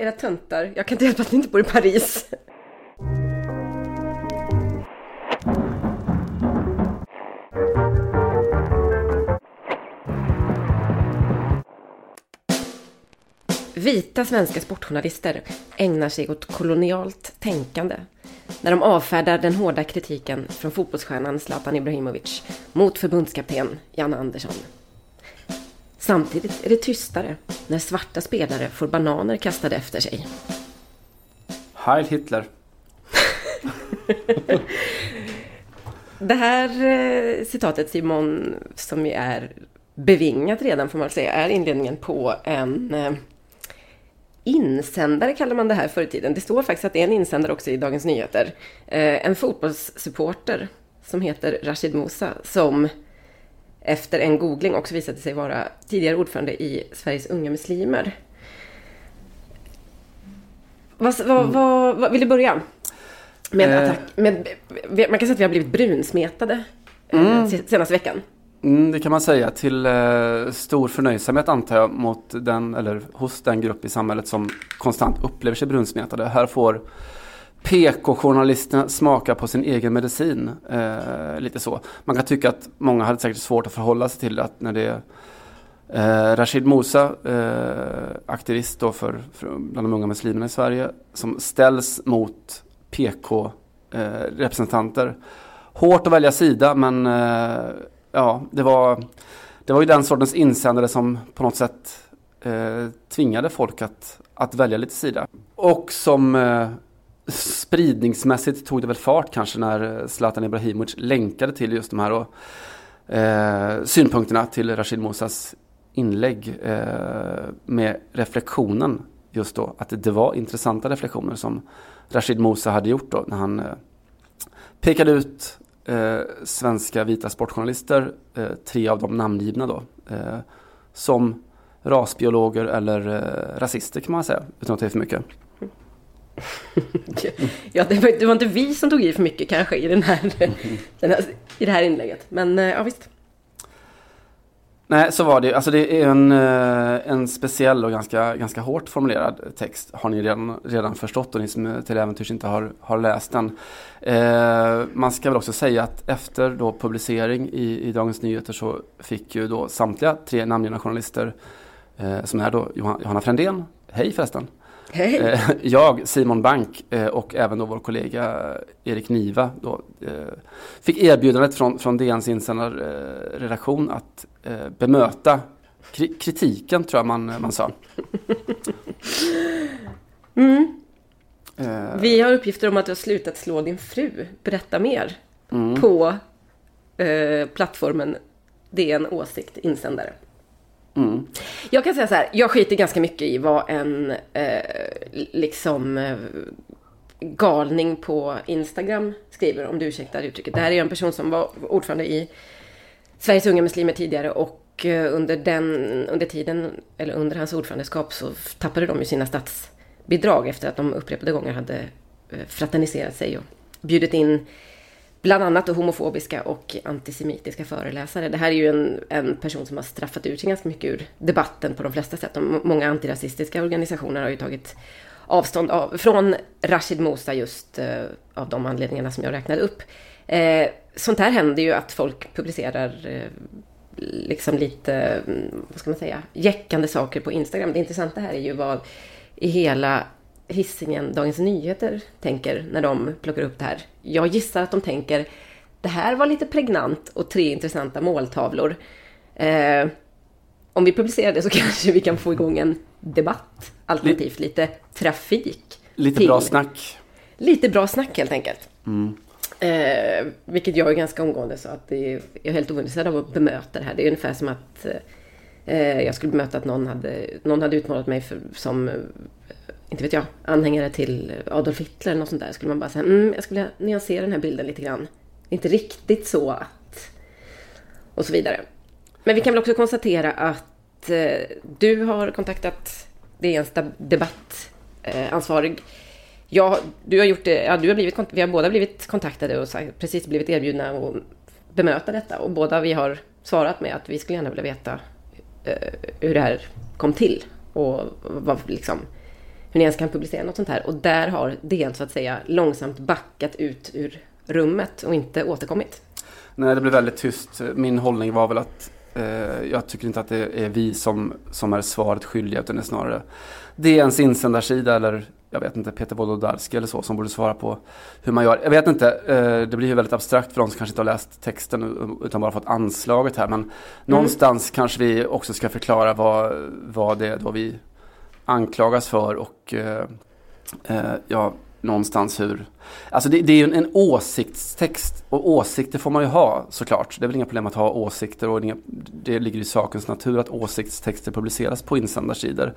Era töntar, jag kan inte hjälpa att ni inte bor i Paris. Vita svenska sportjournalister ägnar sig åt kolonialt tänkande när de avfärdar den hårda kritiken från fotbollsstjärnan Zlatan Ibrahimovic mot förbundskapten Janne Andersson. Samtidigt är det tystare när svarta spelare får bananer kastade efter sig. Heil Hitler. Det här eh, citatet Simon, som ju är bevingat redan får man säga, är inledningen på en eh, insändare kallar man det här förr i tiden. Det står faktiskt att det är en insändare också i Dagens Nyheter. Eh, en fotbollssupporter som heter Rashid Musa som efter en googling också visade sig vara tidigare ordförande i Sveriges unga muslimer. Vad, vad, Mm. vad, vad vill du börja? Med Eh. attack, med, man kan säga att vi har blivit brunsmetade eh, se- senaste veckan. Mm, det kan man säga till eh, stor förnöjsamhet antar jag mot den, eller hos den grupp i samhället som konstant upplever sig brunsmetade. Här får PK-journalisterna smakar på sin egen medicin. Eh, lite så. Man kan tycka att många hade säkert svårt att förhålla sig till att när det eh, Rashid Mosa, eh, aktivist då för, för bland de unga muslimerna i Sverige, som ställs mot PK-representanter. Eh, Hårt att välja sida men eh, ja, det var, det var ju den sortens insändare som på något sätt eh, tvingade folk att, att välja lite sida. Och som eh, spridningsmässigt tog det väl fart kanske när Zlatan Ibrahimovic länkade till just de här då, eh, synpunkterna till Rashid Musas inlägg eh, med reflektionen just då att det var intressanta reflektioner som Rashid Musa hade gjort då när han eh, pekade ut eh, svenska vita sportjournalister, eh, tre av dem namngivna då, eh, som rasbiologer eller eh, rasister kan man säga, utan att ta är för mycket. Ja, det var, det var inte vi som tog i för mycket kanske i, den här, den här, i det här inlägget. Men eh, ja, visst. Nej, så var det. Alltså det är en, eh, en speciell och ganska, ganska hårt formulerad text. Har ni redan, redan förstått och ni som till äventyrs inte har, har läst den. Eh, man ska väl också säga att efter då publicering i, i Dagens Nyheter så fick ju då samtliga tre namngivna journalister eh, som är då Johan, Johanna Frändén, hej förresten, Hej. Eh, jag, Simon Bank eh, och även då vår kollega Erik Niva då, eh, fick erbjudandet från, från DNs insändarredaktion att bemöta kri- kritiken, tror jag man, man sa. Mm. Vi har uppgifter om att du har slutat slå din fru. Berätta mer. mm. På eh, plattformen DN Åsikt Insändare. Mm. Jag kan säga så här, jag skiter ganska mycket i vad en eh, liksom eh, galning på Instagram skriver, om du ursäktar uttrycket. Det här är en person som var ordförande i Sveriges unga muslimer tidigare och eh, under den, under tiden, eller under hans ordförandeskap så tappade de ju sina statsbidrag efter att de upprepade gånger hade eh, fraterniserat sig och bjudit in bland annat då homofobiska och antisemitiska föreläsare. Det här är ju en, en person som har straffat ut sig ganska mycket ur debatten på de flesta sätt. De, många antirasistiska organisationer har ju tagit avstånd av, från Rashid Mosa just eh, av de anledningarna som jag räknade upp. Eh, sånt här händer ju att folk publicerar eh, liksom lite, mm, vad ska man säga, jäckande saker på Instagram. Det intressanta här är ju vad i hela hissingen Dagens Nyheter tänker när de plockar upp det här. Jag gissar att de tänker det här var lite pregnant och tre intressanta måltavlor. Eh, om vi publicerar det så kanske vi kan få igång en debatt, alternativt lite trafik. Lite till- bra snack. Lite bra snack helt enkelt. Mm. Eh, vilket jag är ganska omgående så att det är, jag är helt ointresserad av att bemöta det här. Det är ungefär som att eh, jag skulle bemöta att någon hade, någon hade utmålat mig för, som, inte vet jag, anhängare till Adolf Hitler eller något sånt där. Skulle man bara säga, mm, jag skulle nyansera den här bilden lite grann. Det är inte riktigt så att... Och så vidare. Men vi kan väl också konstatera att eh, du har kontaktat DNs debattansvarig. Ja, du har gjort det, ja, du har blivit, vi har båda blivit kontaktade och precis blivit erbjudna att bemöta detta. Och båda vi har svarat med att vi skulle gärna vilja veta eh, hur det här kom till. Och vad liksom, hur ni ens kan publicera något sånt här. Och där har DN så att säga långsamt backat ut ur rummet och inte återkommit. Nej, det blev väldigt tyst. Min hållning var väl att eh, jag tycker inte att det är vi som, som är svaret skyldiga utan det är snarare DNs insändarsida eller jag vet inte, Peter Wolodarski eller så som borde svara på hur man gör. Jag vet inte, eh, det blir ju väldigt abstrakt för de som kanske inte har läst texten utan bara fått anslaget här. Men mm. någonstans kanske vi också ska förklara vad, vad det är då vi anklagas för och eh, eh, ja, någonstans hur... Alltså det, det är ju en, en åsiktstext och åsikter får man ju ha såklart. Det är väl inga problem att ha åsikter och inga, det ligger i sakens natur att åsiktstexter publiceras på insändarsidor.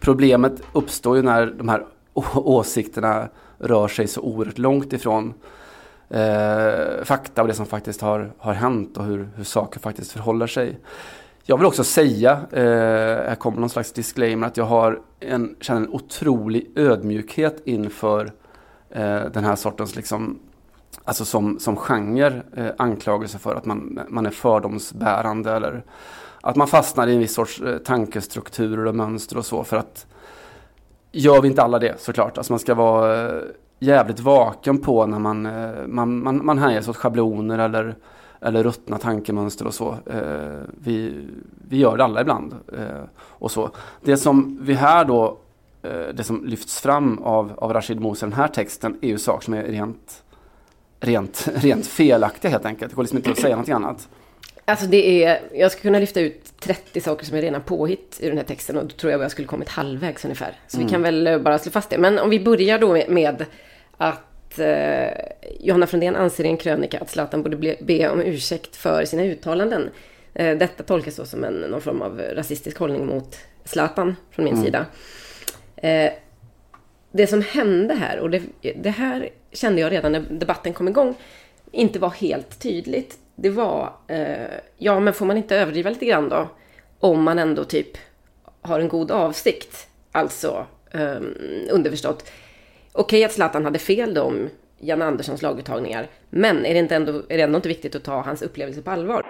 Problemet uppstår ju när de här åsikterna rör sig så oerhört långt ifrån eh, fakta och det som faktiskt har, har hänt och hur, hur saker faktiskt förhåller sig. Jag vill också säga, eh, här kommer någon slags disclaimer, att jag har en, känner en otrolig ödmjukhet inför eh, den här sortens, liksom, alltså som, som genre, eh, anklagelse för att man, man är fördomsbärande eller att man fastnar i en viss sorts eh, tankestrukturer och mönster och så för att gör vi inte alla det såklart. Alltså man ska vara eh, jävligt vaken på när man, eh, man, man, man hänges åt schabloner eller, eller ruttna tankemönster och så. Eh, vi, vi gör det alla ibland. Och så. Det som vi här då, det som lyfts fram av, av Rashid Mosa i den här texten är ju saker som är rent, rent, rent felaktiga helt enkelt. Det går liksom inte att säga något annat. Alltså det är, jag skulle kunna lyfta ut 30 saker som är rena påhitt i den här texten och då tror jag att jag skulle kommit halvvägs ungefär. Så mm. vi kan väl eh, bara slå fast det. Men om vi börjar då med att eh, Johanna Frändén anser i en krönika att Zlatan borde bli, be om ursäkt för sina uttalanden. Eh, detta tolkas då som en, någon form av rasistisk hållning mot Zlatan från min mm. sida. Eh, det som hände här, och det, det här kände jag redan när debatten kom igång, inte var helt tydligt det var, eh, ja men får man inte överdriva lite grann då? Om man ändå typ har en god avsikt. Alltså eh, underförstått. Okej att Zlatan hade fel då om Jan Anderssons laguttagningar. Men är det, inte ändå, är det ändå inte viktigt att ta hans upplevelse på allvar?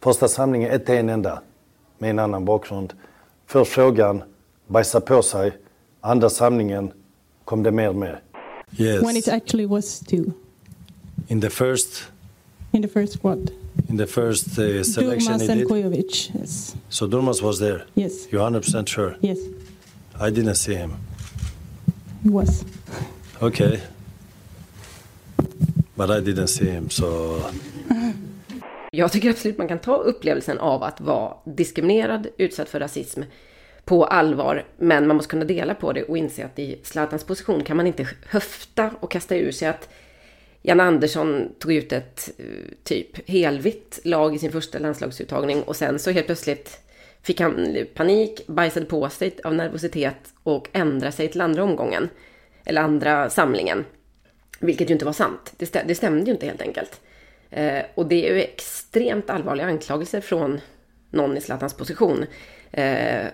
Första samlingen, ett en enda. Med en annan bakgrund. Först frågan, bajsa på sig. Andra samlingen kom det mer och mer. Yes. When it actually was two. In the first in the first squad. In the first uh, selection, Durmas and Kujovic, yes. So Durmas was there. Yes. You're 100 percent sure. Yes. I didn't see him. He was. Okay. But I didn't see him, so. Jag tycker absolut man kan ta upplevelsen av att vara diskriminerad, utsatt för rasism på allvar. Men man måste kunna dela på det och inse att i Zlatans position kan man inte höfta och kasta ur sig att Jan Andersson tog ut ett eh, typ helvitt lag i sin första landslagsuttagning och sen så helt plötsligt fick han panik, bajsade på sig av nervositet och ändrade sig till andra omgången. Eller andra samlingen. Vilket ju inte var sant. Det, stäm det stämde ju inte helt enkelt. Eh, och det är ju extremt allvarliga anklagelser från någon i Zlatans position. Eh,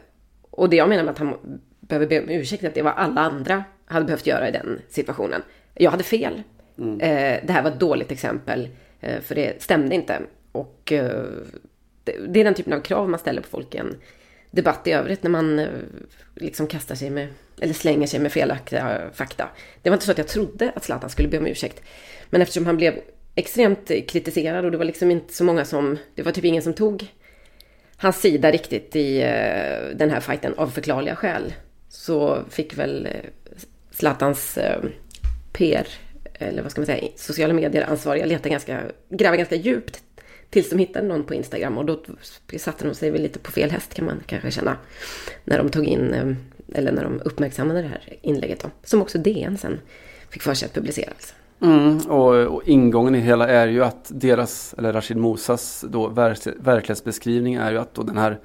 och det jag menar med att han behöver be om ursäkt att det var alla andra hade behövt göra i den situationen. Jag hade fel. Mm. Eh, det här var ett dåligt exempel, eh, för det stämde inte. Och eh, det är den typen av krav man ställer på folk i en debatt i övrigt när man liksom kastar sig med, eller slänger sig med felaktiga fakta. Det var inte så att jag trodde att Zlatan skulle be om ursäkt. Men eftersom han blev extremt kritiserad och det var liksom inte så många som, det var typ ingen som tog hans sida riktigt i eh, den här fighten av förklarliga skäl. Så fick väl eh, Zlatans eh, PR eller vad ska man säga, sociala medier-ansvariga leta ganska, gräva ganska djupt tills de hittade någon på Instagram och då satte de sig väl lite på fel häst kan man kanske känna. När de tog in, eller när de uppmärksammade det här inlägget då. Som också DN sen fick för sig att publicera. Alltså. Mm, och, och, ingången i det hela är ju att deras, eller Rashid Mosas då, verk, verklighetsbeskrivning är ju att då den här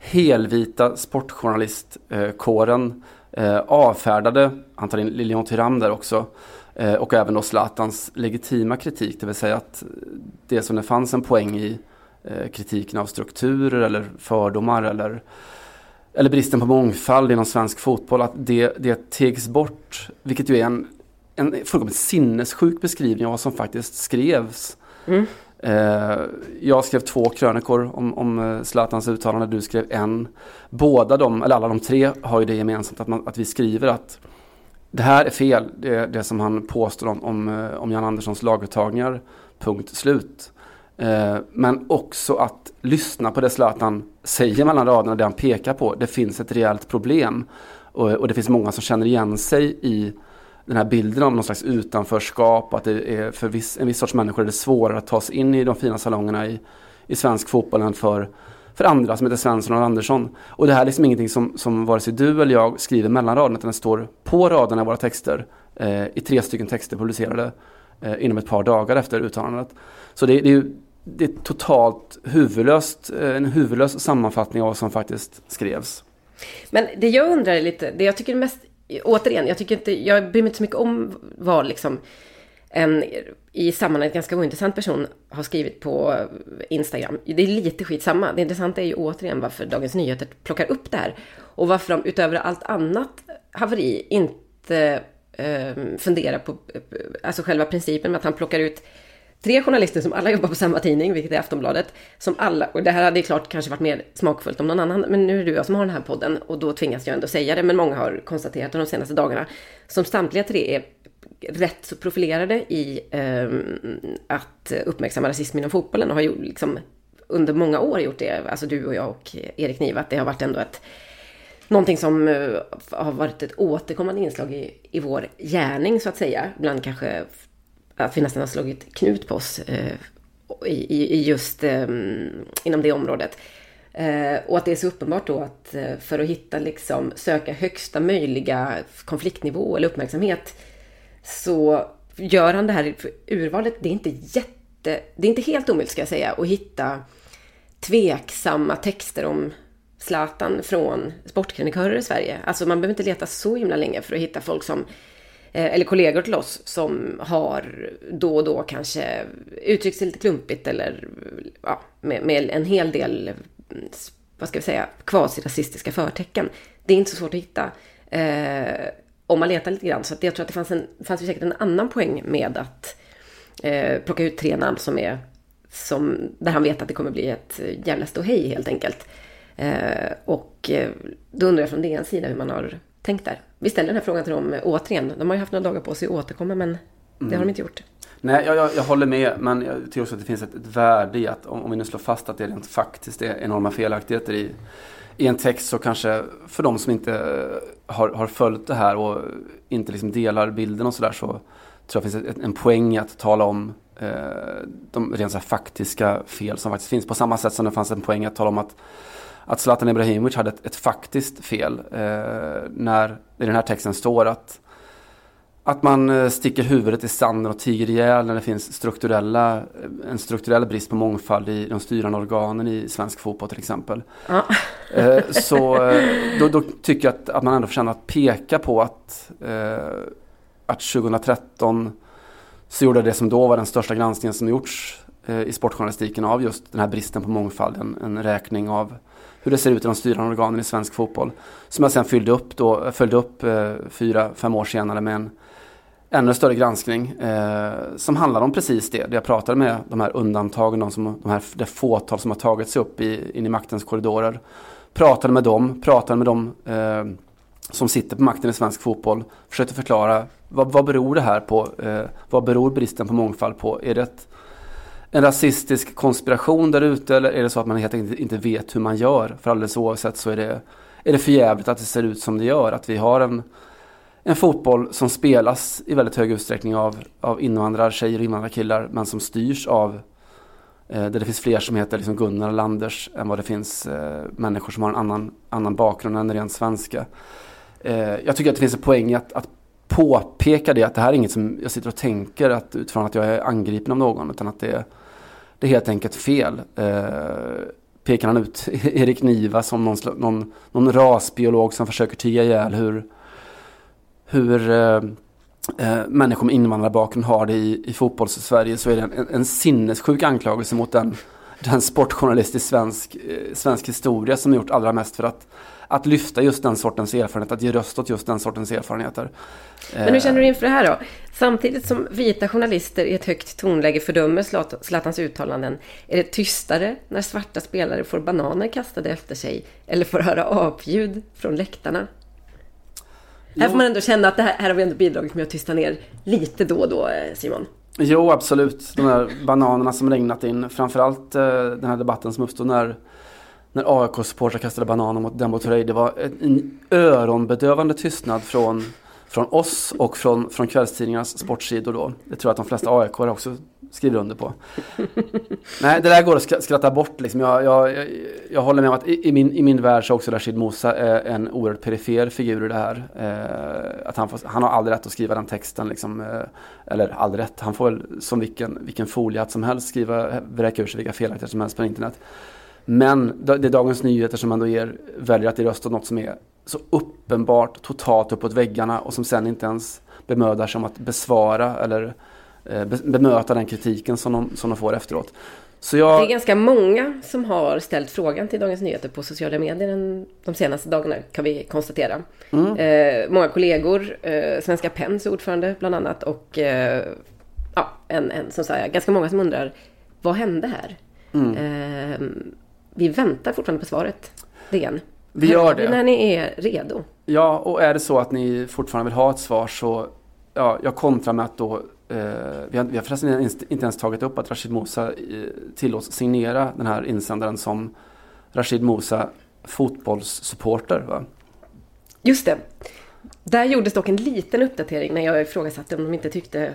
helvita sportjournalistkåren eh, eh, avfärdade, han tar in Lilian Thuram där också, Eh, och även då Zlatans legitima kritik, det vill säga att det som det fanns en poäng i eh, kritiken av strukturer eller fördomar eller, eller bristen på mångfald inom svensk fotboll, att det, det tegs bort, vilket ju är en, en fullkomligt sinnessjuk beskrivning av vad som faktiskt skrevs. Mm. Eh, jag skrev två krönikor om, om eh, Zlatans uttalande, du skrev en. Båda de, eller alla de tre, har ju det gemensamt att, man, att vi skriver att det här är fel, det, det som han påstår om, om, eh, om Jan Anderssons laguttagningar, punkt slut. Eh, men också att lyssna på det Zlatan säger mellan raderna, det han pekar på. Det finns ett rejält problem. Och, och, det finns många som känner igen sig i den här bilden av någon slags utanförskap. Att det är för viss, en viss sorts människor är det svårare att ta sig in i de fina salongerna i, i svensk fotboll än för, för andra som heter Svensson och Andersson. Och det här är liksom ingenting som, som vare sig du eller jag skriver mellan raderna utan det står på raderna i våra texter. Eh, I tre stycken texter publicerade eh, inom ett par dagar efter uttalandet. Så det, det är ju det är totalt huvudlöst, eh, en huvudlös sammanfattning av vad som faktiskt skrevs. Men det jag undrar lite, det jag tycker är mest, återigen, jag tycker inte, jag bryr mig inte så mycket om vad liksom en i sammanhanget ganska ointressant person har skrivit på Instagram. Det är lite skitsamma. Det intressanta är ju återigen varför Dagens Nyheter plockar upp det här. Och varför de utöver allt annat haveri inte eh, funderar på eh, alltså själva principen med att han plockar ut tre journalister som alla jobbar på samma tidning, vilket är Aftonbladet. Som alla, och det här hade ju klart kanske varit mer smakfullt om någon annan, men nu är det jag som har den här podden och då tvingas jag ändå säga det, men många har konstaterat de senaste dagarna, som samtliga tre är rätt så profilerade i eh, att uppmärksamma rasism inom fotbollen och har ju liksom under många år gjort det, alltså du och jag och Erik Niva, att det har varit ändå ett Någonting som eh, har varit ett återkommande inslag i, i vår gärning så att säga. Bland kanske att vi nästan har slagit knut på oss eh, i, i, just eh, inom det området. Eh, och att det är så uppenbart då att eh, för att hitta liksom söka högsta möjliga konfliktnivå eller uppmärksamhet så gör han det här urvalet. Det är inte jätte, det är inte helt omöjligt ska jag säga att hitta tveksamma texter om Zlatan från sportkrönikörer i Sverige. Alltså man behöver inte leta så himla länge för att hitta folk som Eh, eller kollegor till oss som har då och då kanske uttryckt sig lite klumpigt eller ja, med, med en hel del, vad ska vi säga, kvasirasistiska förtecken. Det är inte så svårt att hitta eh, om man letar lite grann. Så jag tror att det fanns, en, fanns säkert en annan poäng med att eh, plocka ut tre namn som är som, där han vet att det kommer bli ett jävla ståhej helt enkelt. Eh, och eh, då undrar jag från DNs sida hur man har tänkt där. Vi ställer den här frågan till dem återigen. De har ju haft några dagar på sig att återkomma men det mm. har de inte gjort. Nej, jag, jag, jag, håller med. Men jag tycker också att det finns ett, ett värde i att om, om, vi nu slår fast att det rent faktiskt är enorma felaktigheter i, i en text så kanske för de som inte har, har följt det här och inte liksom delar bilden och sådär så tror jag det finns ett, en poäng i att tala om eh, de rent faktiska fel som faktiskt finns. På samma sätt som det fanns en poäng att tala om att att Zlatan Ibrahimovic hade ett, ett faktiskt fel. Eh, när i den här texten står att, att man eh, sticker huvudet i sanden och tiger ihjäl när det finns strukturella, eh, en strukturell brist på mångfald i de styrande organen i svensk fotboll till exempel. Ja. Eh, så eh, då, då, tycker jag att, att man ändå förtjänar att peka på att, eh, att 2013 så gjorde det som då var den största granskningen som gjorts i sportjournalistiken av just den här bristen på mångfald. En, en räkning av hur det ser ut i de styrande organen i svensk fotboll. Som jag sen fyllde upp, då, följde upp eh, fyra, fem år senare med en ännu större granskning eh, som handlar om precis det. Det jag pratade med de här undantagen, de, som, de här, det fåtal som har tagit sig upp i, in i maktens korridorer. Pratade med dem, pratade med dem eh, som sitter på makten i svensk fotboll. Försökte förklara vad, vad beror det här på? Eh, vad beror bristen på mångfald på? Är det ett en rasistisk konspiration där ute eller är det så att man helt enkelt inte vet hur man gör? För alldeles oavsett så är det, är det förjävligt att det ser ut som det gör. Att vi har en, en fotboll som spelas i väldigt hög utsträckning av, av invandrartjejer och invandrarkillar men som styrs av eh, där det finns fler som heter liksom Gunnar och Landers än vad det finns eh, människor som har en annan, annan bakgrund än rent svenska. Eh, jag tycker att det finns en poäng i att, att påpeka det att det här är inget som jag sitter och tänker att, utifrån att jag är angripen av någon utan att det är det är helt enkelt fel. Eh, pekar han ut Erik Niva som någon, någon, någon rasbiolog som försöker tiga ihjäl hur, hur eh, eh, människor med invandrarbakgrund har det i, i fotbolls-Sverige så är det en, en sinnessjuk anklagelse mot den, den sportjournalist i svensk, eh, svensk historia som gjort allra mest för att att lyfta just den sortens erfarenhet, att ge röst åt just den sortens erfarenheter. Men hur känner du inför det här då? Samtidigt som vita journalister i ett högt tonläge fördömer Zlatans uttalanden, är det tystare när svarta spelare får bananer kastade efter sig eller får höra apljud från läktarna? Jo. Här får man ändå känna att det här, här har vi ändå bidragit med att tysta ner lite då och då, eh, Simon. Jo, absolut. De här bananerna som regnat in. Framförallt eh, den här debatten som uppstod när, när AIK-supportrar kastade bananer mot Dembo Turey. Det var en öronbedövande tystnad från från oss och från, från kvällstidningarnas sportsidor då. Det tror jag att de flesta AIK också skriver under på. Nej, det där går att skratta bort liksom. Jag, jag, jag håller med om att i, i, min, i min värld så är också Rashid Musa en oerhört perifer figur i det här. Eh, att han, får, han har aldrig rätt att skriva den texten liksom. Eh, eller aldrig rätt, han får väl som vilken, vilken foliat som helst skriva, vräka ur sig vilka felaktigheter som helst på internet. Men det är Dagens Nyheter som ändå ger, väljer att ge röst åt något som är så uppenbart totalt uppåt väggarna och som sen inte ens bemödar sig om att besvara eller eh, bemöta den kritiken som de, som de får efteråt. Jag... Det är ganska många som har ställt frågan till Dagens Nyheter på sociala medier de senaste dagarna kan vi konstatera. Mm. Eh, många kollegor, eh, Svenska Pens ordförande bland annat och eh, ja, en, en som säger ganska många som undrar vad hände här? Mm. Vi väntar fortfarande på svaret. DN. Vi gör det. När ni är redo. Ja, och är det så att ni fortfarande vill ha ett svar så ja, jag kontrar med att då eh, vi, har, vi har förresten inte ens tagit upp att Rashid Musa eh, tillåts signera den här insändaren som Rashid Musa fotbollssupporter. Va? Just det. Där gjordes dock en liten uppdatering när jag ifrågasatte om de inte tyckte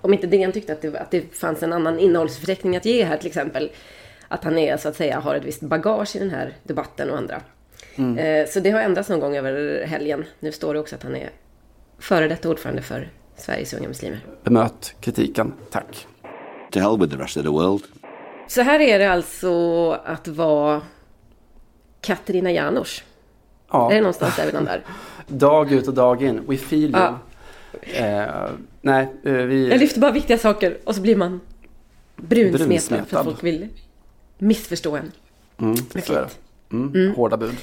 om inte DN tyckte att det, att det fanns en annan innehållsförteckning att ge här till exempel. Att han är så att säga har ett visst bagage i den här debatten och andra. Mm. Eh, så det har ändrats någon gång över helgen. Nu står det också att han är före detta ordförande för Sveriges unga muslimer. Bemöt kritiken, tack. To hell with the rest of the world. Så här är det alltså att vara Katarina Janouch. Ja. Är det någonstans där vi landar? dag ut och dag in. We feel you. Ja. Eh, nej, eh, vi... Jag lyfter bara viktiga saker och så blir man brunsmetad, brunsmetad. för att folk vill missförstå en. Mm, så är det. Mm, mm. Hårda bud.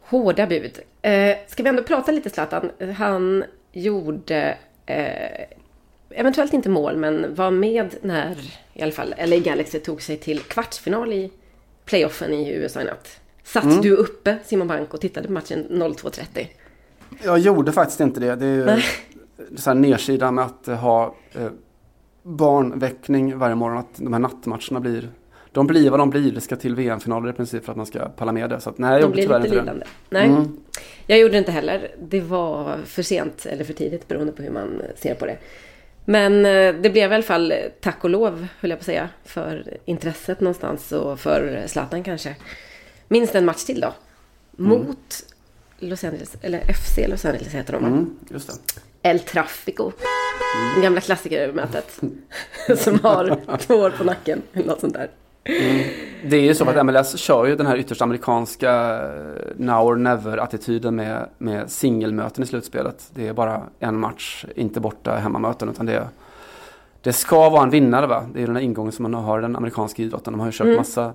Hårda bud. Eh, ska vi ändå prata lite Zlatan? Han gjorde eh, eventuellt inte mål, men var med när i alla fall LA Galaxy tog sig till kvartsfinal i playoffen i USA i natt. Satt mm. du uppe, Simon Bank, och tittade på matchen 02.30? Jag gjorde faktiskt inte det. Det är ju så här nedsida med att ha eh, barnväckning varje morgon. Att de här nattmatcherna blir de blir vad de blir. Det ska till VM-finaler i princip för att man ska palla med det. Så att, nej, jag de blir lite lidande. Nej, mm. jag gjorde det inte heller. Det var för sent eller för tidigt beroende på hur man ser på det. Men eh, det blev i alla fall, tack och lov, höll jag på att säga, för intresset någonstans och för Zlatan kanske. Minst en match till då. Mm. Mot Los Angeles, eller FC Los Angeles heter de? Mm, just det. El Trafico. Mm. Gamla klassikermötet. som har två år på nacken. Något sånt där. Mm. Det är ju så att MLS kör ju den här ytterst amerikanska eh, now or never attityden med, med singelmöten i slutspelet. Det är bara en match, inte borta hemmamöten utan det är det ska vara en vinnare va? Det är den här ingången som man har i den amerikanska idrotten. De har ju kört mm. massa,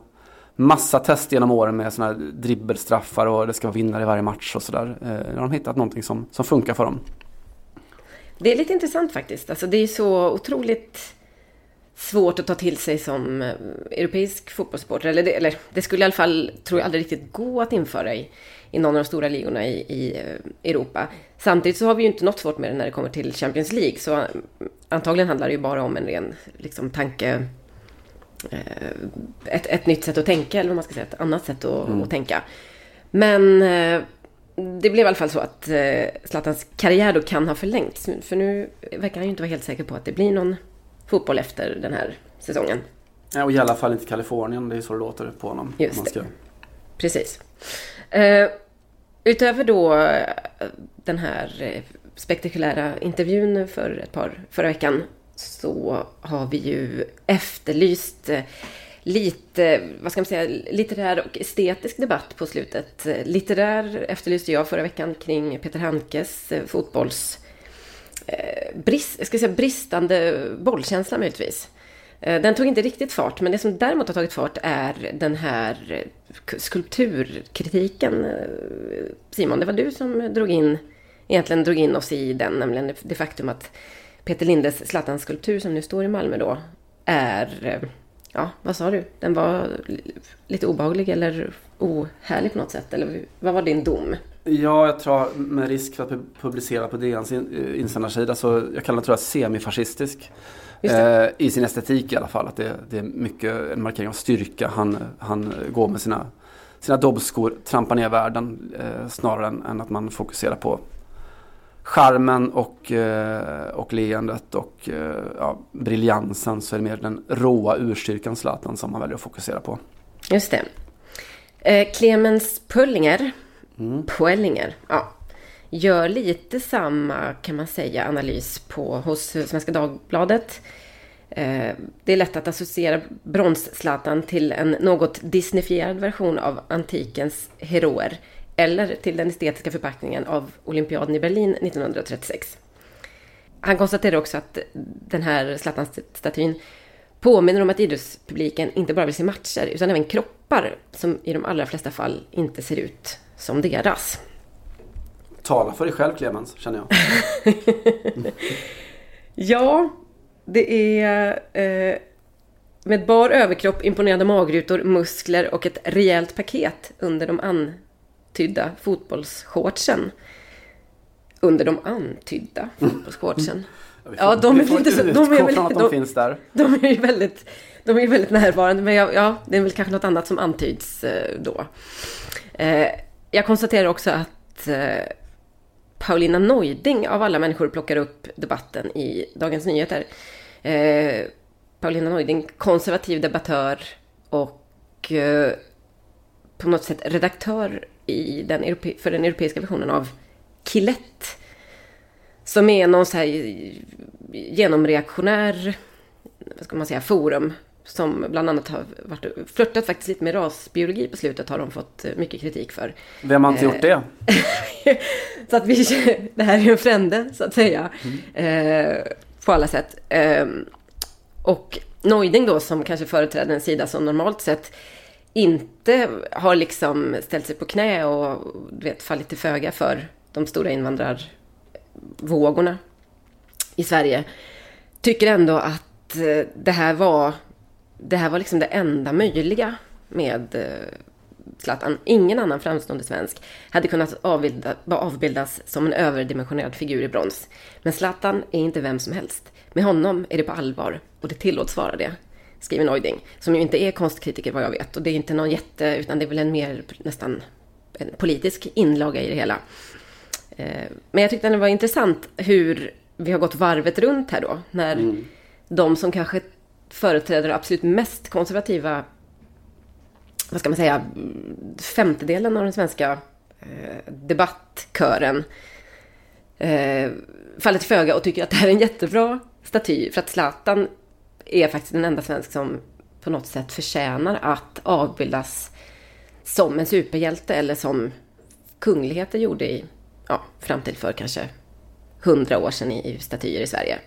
massa test genom åren med sådana här dribbelstraffar och det ska vara vinnare i varje match och sådär. Eh, nu har de hittat någonting som, som funkar för dem. Det är lite intressant faktiskt. Alltså det är så otroligt svårt att ta till sig som eh, europeisk fotbollssupporter. Eller, eller det skulle i alla fall, tror jag, aldrig riktigt gå att införa i, i någon av de stora ligorna i, i eh, Europa. Samtidigt så har vi ju inte något svårt med det när det kommer till Champions League. Så eh, antagligen handlar det ju bara om en ren liksom, tanke... Ett, ett nytt sätt att tänka, eller vad man ska säga, ett annat sätt att, mm. att tänka. Men det blev i alla fall så att Zlatans karriär då kan ha förlängts. För nu verkar han ju inte vara helt säker på att det blir någon fotboll efter den här säsongen. Ja, och i alla fall inte Kalifornien, det är så det låter på honom. Just ska... det. Precis. Uh, utöver då eh, den här eh, spektakulära intervjun för ett par, förra veckan så har vi ju efterlyst lite, vad ska man säga, litterär och estetisk debatt på slutet. Litterär efterlyste jag förra veckan kring Peter Hankes fotbolls brist, jag ska säga bristande bollkänsla möjligtvis. Eh, den tog inte riktigt fart, men det som däremot har tagit fart är den här eh, skulpturkritiken. Eh, Simon, det var du som drog in, egentligen drog in oss i den, nämligen det faktum att Peter Lindes Zlatan-skulptur som nu står i Malmö då är, ja, vad sa du? Den var lite obehaglig eller ohärlig på något sätt? Eller vad var din dom? Ja, jag tror med risk för att publicera på DNs insändarsida så jag kallar den tror jag semifascistisk. Eh, I sin estetik i alla fall. Att det, det, är mycket en markering av styrka. Han, han går med sina, sina dobbskor, trampar ner världen. Eh, snarare än, än, att man fokuserar på charmen och, eh, och leendet och eh, ja, briljansen. Så är det mer den råa urstyrkan Zlatan som man väljer att fokusera på. Just det. Eh, Clemens Pullinger, mm. Poellinger. ja, gör lite samma, kan man säga, analys på, hos Svenska Dagbladet. Eh, det är lätt att associera Brons-Zlatan till en något disneyfierad version av antikens heroer eller till den estetiska förpackningen av olympiaden i Berlin 1936. Han konstaterar också att den här Zlatan-statyn påminner om att idrottspubliken inte bara vill se matcher utan även kroppar som i de allra flesta fall inte ser ut som deras. Tala för dig själv Clemens, känner jag. ja, det är eh, med bar överkropp, imponerande magrutor, muskler och ett rejält paket under de antydda fotbollsshortsen. Under de antydda fotbollsshortsen. Ja, de är inte så... De är väl, att de, de finns där. De är ju väldigt, de är väldigt närvarande, men ja, ja, det är väl kanske något annat som antyds eh, då. Eh, jag konstaterar också att eh, Paulina Neuding av alla människor plockar upp debatten i Dagens Nyheter. Eh, Paulina Neuding, konservativ debattör och eh, på något sätt redaktör i den för den europeiska versionen av Killett. Som är någon så här genomreaktionär, vad ska man säga, forum som bland annat har varit, flörtat faktiskt lite med rasbiologi på slutet har de fått eh, mycket kritik för. Vem har inte gjort det? så att vi, det här är en frände så att säga. Mm. Eh, på alla sätt. Eh, och Neuding då som kanske företräder en sida som normalt sett inte har liksom ställt sig på knä och vet, fallit till föga för de stora invandrarvågorna i Sverige. Tycker ändå att eh, det här var det här var liksom det enda möjliga med eh, Zlatan. Ingen annan framstående svensk hade kunnat avbilda, avbildas som en överdimensionerad figur i brons. Men Zlatan är inte vem som helst. Med honom är det på allvar och det tillåts vara det. Skriver Neuding, som ju inte är konstkritiker vad jag vet. Och det är inte någon jätte, utan det är väl en mer nästan en politisk inlaga i det hela. Eh, men jag tyckte det var intressant hur vi har gått varvet runt här då. När mm. de som kanske företräder den absolut mest konservativa, vad ska man säga, femtedelen av den svenska eh, debattkören eh, faller till föga och tycker att det här är en jättebra staty. För att Zlatan är faktiskt den enda svensk som på något sätt förtjänar att avbildas som en superhjälte eller som kungligheter gjorde i, ja, fram till för kanske hundra år sedan i statyer i Sverige.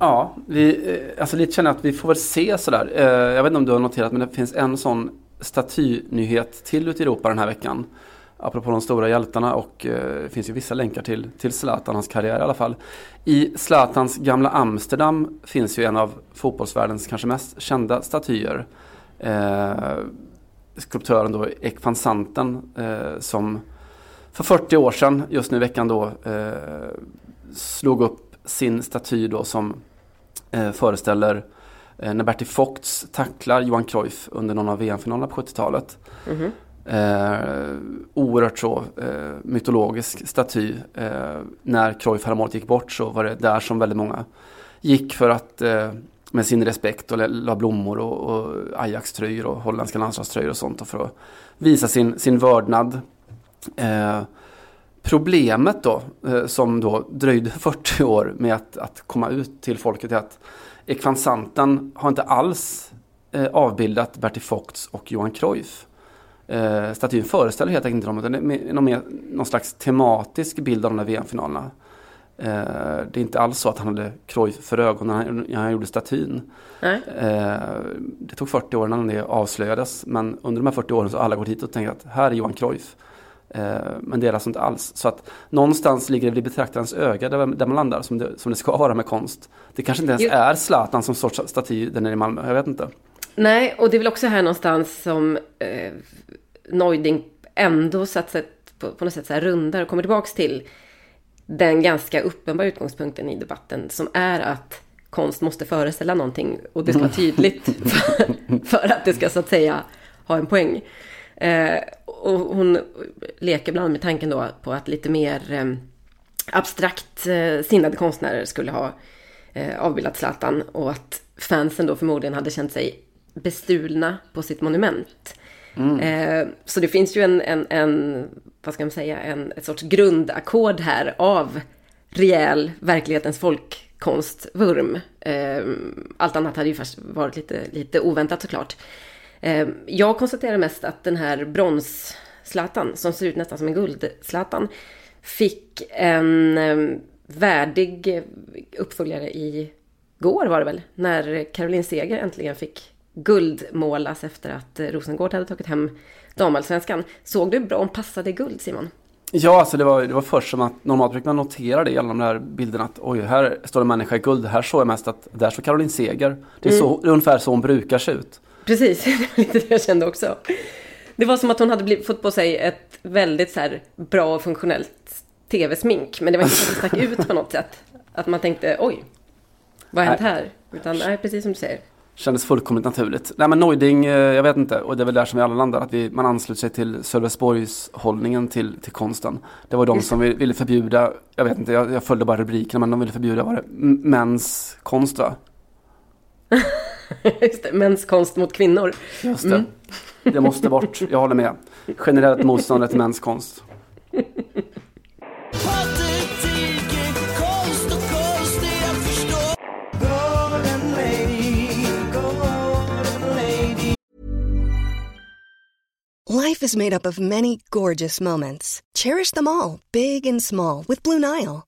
Ja, vi, eh, alltså lite känner att vi får väl se sådär. Eh, jag vet inte om du har noterat men det finns en sån statynyhet till ute i Europa den här veckan. Apropå de stora hjältarna och eh, det finns ju vissa länkar till, till Zlatan, hans karriär i alla fall. I Zlatans gamla Amsterdam finns ju en av fotbollsvärldens kanske mest kända statyer. Eh, skulptören då Ek van Santen eh, som för 40 år sedan, just nu i veckan då, eh, slog upp sin staty då som eh, föreställer eh, när Bertil Vogts tacklar Johan Cruyff under någon av VM-finalerna på 70-talet. Mm -hmm. Eh, oerhört så eh, mytologisk staty. Eh, när Cruyff häromåret gick bort så var det där som väldigt många gick för att med sin respekt och la blommor och, och Ajax-tröjor och holländska landslagströjor och sånt och för att visa sin, sin vördnad. Eh, Problemet då, eh, som då dröjde 40 år med att, att komma ut till folket är att ekvansanten har inte alls eh, avbildat Bertil Vogts och Johan Cruyff. Eh, statyn föreställer helt enkelt inte dem, utan det är någon, någon slags tematisk bild av de här VM-finalerna. Det är inte alls så att han hade Cruyff för ögonen när han gjorde statyn. Nej. Det tog 40 år innan det avslöjades. Men under de här 40 åren så har alla gått hit och tänkt att här är Johan Cruyff. Eh, men det är alltså inte alls. Så att någonstans ligger det i betraktarens öga där, där man landar som det, som det ska vara med konst. Det kanske inte ens Jo. är Zlatan som sorts staty där nere i Malmö. Jag vet inte. Nej, och det är väl också här någonstans som eh, Neuding ändå sätt, på, på något sätt så här rundar och kommer tillbaks till den ganska uppenbara utgångspunkten i debatten som är att konst måste föreställa någonting och det ska vara tydligt för, för att det ska så att säga ha en poäng. Eh, och hon leker ibland med tanken då på att lite mer eh, abstrakt eh, sinnade konstnärer skulle ha eh, avbildat Zlatan och att fansen då förmodligen hade känt sig bestulna på sitt monument. Eh, så det finns ju en, en, en vad ska man säga, en, ett sorts grundackord här av rejäl verklighetens folkkonstvurm. Allt annat hade ju varit lite, lite oväntat såklart. Eh, jag konstaterar mest att den här brons-Zlatan, som ser ut nästan som en guld-Zlatan, fick en eh, värdig uppföljare i går var det väl, när Caroline Seger äntligen fick guldmålas efter att Rosengård hade tagit hem damallsvenskan. Såg du bra om passade guld Simon? Ja, alltså det var, det var först som att normalt brukar man notera det i alla de där bilderna att oj, här står en människa i guld. Här såg jag mest att där står Caroline Seger. Det är, så, det är ungefär så hon brukar se ut. Precis, det var lite det jag kände också. Det var som att hon hade blivit, fått på sig ett väldigt så här bra och funktionellt tv-smink. Men det var inte så att det stack ut på något sätt. Att man tänkte oj, vad har hänt här? Utan nej, precis som du säger. Kändes fullkomligt naturligt. Nej men Neuding, eh, jag vet inte. Och det är väl där som vi alla landar. Att vi, man ansluter sig till Sölvesborgs hållningen till, till konsten. Det var de som vi- ville förbjuda, jag vet inte, jag, jag följde bara rubrikerna. Men de ville förbjuda, var det mäns konst va? Just det, mäns konst mot kvinnor. Just det. Det måste bort, jag håller med. Generellt motståndare till mäns konst. Life is made up of many gorgeous moments. Cherish them all, big and small, with Blue Nile.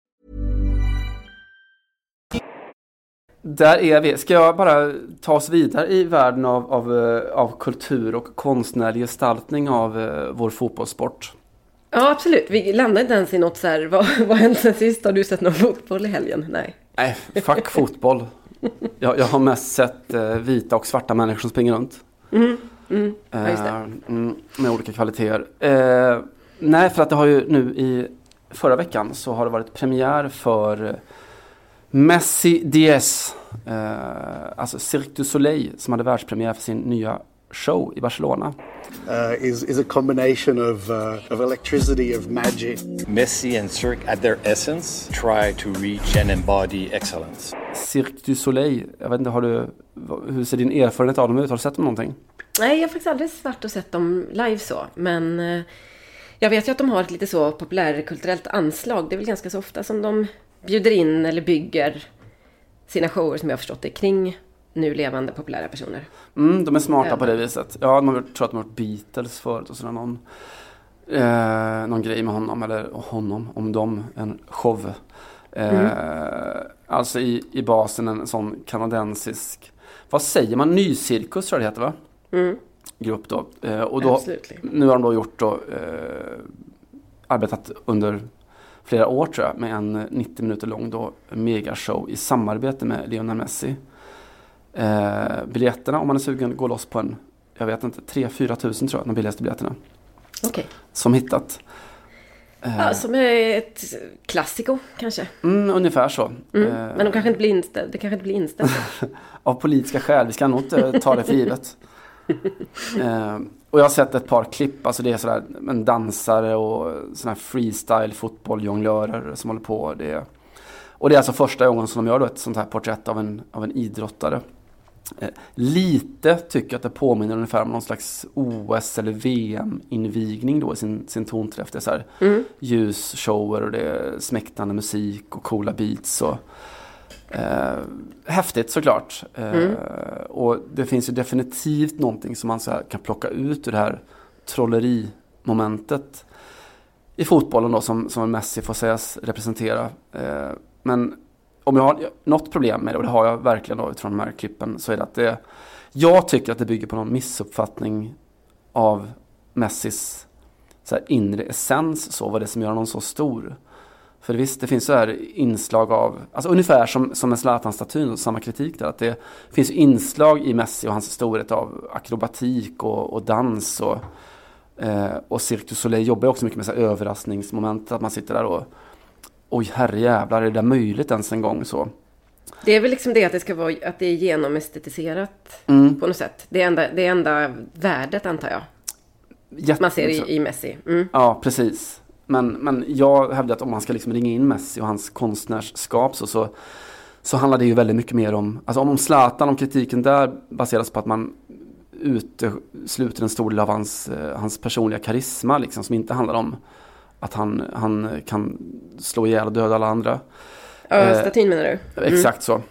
Där är vi. Ska jag bara ta oss vidare i världen av, av, eh, av kultur och konstnärlig gestaltning av eh, vår fotbollssport? Ja, absolut. Vi landade inte ens i något så här, vad vad hänt sen sist? Har du sett någon fotboll i helgen? Nej. Nej, fuck fotboll. Jag, jag har mest sett eh, vita och svarta människor som springer runt. Mm, ja, just det. Mm, med olika kvaliteter. Eh, nej, för att det har ju nu i förra veckan så har det varit premiär för Messi Diez. Eh, alltså Cirque du Soleil som hade världspremiär för sin nya show i Barcelona. uh, is, is a combination of, uh, of electricity, of magic. Messi and Cirque, at their essence, try to reach and embody excellence. Cirque du Soleil, jag vet inte, har du, hur ser din erfarenhet av dem ut? Har du sett dem någonting? Nej, jag har faktiskt aldrig varit och sett dem live så. Men eh, jag vet ju att de har ett lite så populärkulturellt anslag. Det är väl ganska så ofta som de bjuder in eller bygger sina shower som jag har förstått det kring nu levande populära personer. Mm, de är smarta Ja. på det viset. Ja, de har, tror att de har varit Beatles förut och sådär någon, eh, någon grej med honom, eller honom, om dem, en show. Eh, Alltså i, i basen en sån kanadensisk, vad säger man, nycirkus tror jag det heter va? Mm. Grupp då. Eh, och då Absolutely. nu har de då gjort då, eh, arbetat under flera år tror jag med en 90 minuter lång då megashow i samarbete med Lionel Messi. Eh, biljetterna om man är sugen går loss på en, jag vet inte, 3-4 tusen tror jag, de billigaste biljetterna. Okej. Som hittat. Eh, Ja, som är ett klassiko kanske. mm, ungefär så. Mm. Eh, Men de kanske inte blir inställd. Det kanske inte blir inställt. Av politiska skäl, vi ska nog inte ta det för givet. och jag har sett ett par klipp, alltså det är sådär en dansare och sådana här freestyle fotbolljonglörer som håller på. Det är, och det är alltså första gången som de gör då ett sånt här porträtt av en, av en idrottare. Eh, lite tycker jag att det påminner ungefär om någon slags OS eller VM-invigning då i sin, sin tonträff. Det är så här Mm. ljusshower och det är smäktande musik och coola beats. Och, eh, häftigt såklart. Eh, Mm. Och det finns ju definitivt någonting som man så kan plocka ut ur det här trollerimomentet i fotbollen då som, som Messi får sägas representera. Eh, men om jag har något problem med det, och det har jag verkligen då utifrån de här klippen, så är det att det, jag tycker att det bygger på någon missuppfattning av Messis så här inre essens, så, vad det är som gör honom så stor. För visst, det finns så här inslag av, alltså ungefär som, som med Zlatan-statyn, och samma kritik där, att det finns inslag i Messi och hans storhet av akrobatik och, och dans och, eh, och Cirque du Soleil jobbar också mycket med så här överraskningsmoment, att man sitter där och oj herrejävlar, är det där möjligt ens en gång så? Det är väl liksom det att det ska vara, att det är genomestetiserat Mm. på något sätt. Det enda, det enda värdet antar jag. Jätte- Man ser i, i Messi. Mm. Ja, precis. Men, men jag hävdar att om man ska liksom ringa in Messi och hans konstnärsskap så, så, så handlar det ju väldigt mycket mer om, alltså om Zlatan, om kritiken där baseras på att man utesluter en stor del av hans, eh, hans personliga karisma liksom, som inte handlar om att han, han kan slå ihjäl och döda alla andra. Ja, Eh, statyn menar du? Mm. Exakt så.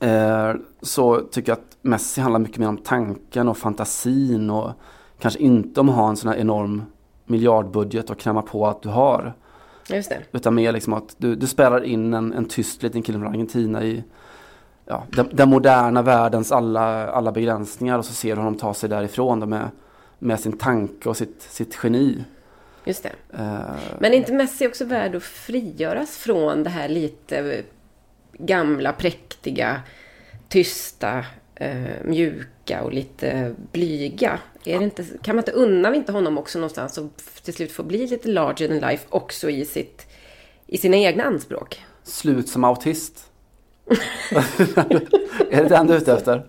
Eh, så tycker jag att Messi handlar mycket mer om tanken och fantasin och kanske inte om att ha en sån här enorm miljardbudget och kräma på att du har. Just det. Utan mer liksom att du, du spelar in en, en tyst liten kille från Argentina i ja, den, den moderna världens alla, alla begränsningar och så ser du honom ta sig därifrån då med, med sin tanke och sitt, sitt geni. Just det. Eh, Men är inte Messi också värd att frigöras från det här lite gamla, präktiga, tysta, eh, mjuka och lite blyga? Är det inte, kan man inte unna vi inte honom också någonstans och till slut få bli lite larger than life också i, sitt, i sina egna anspråk? slut som autist. är det den du är ute efter?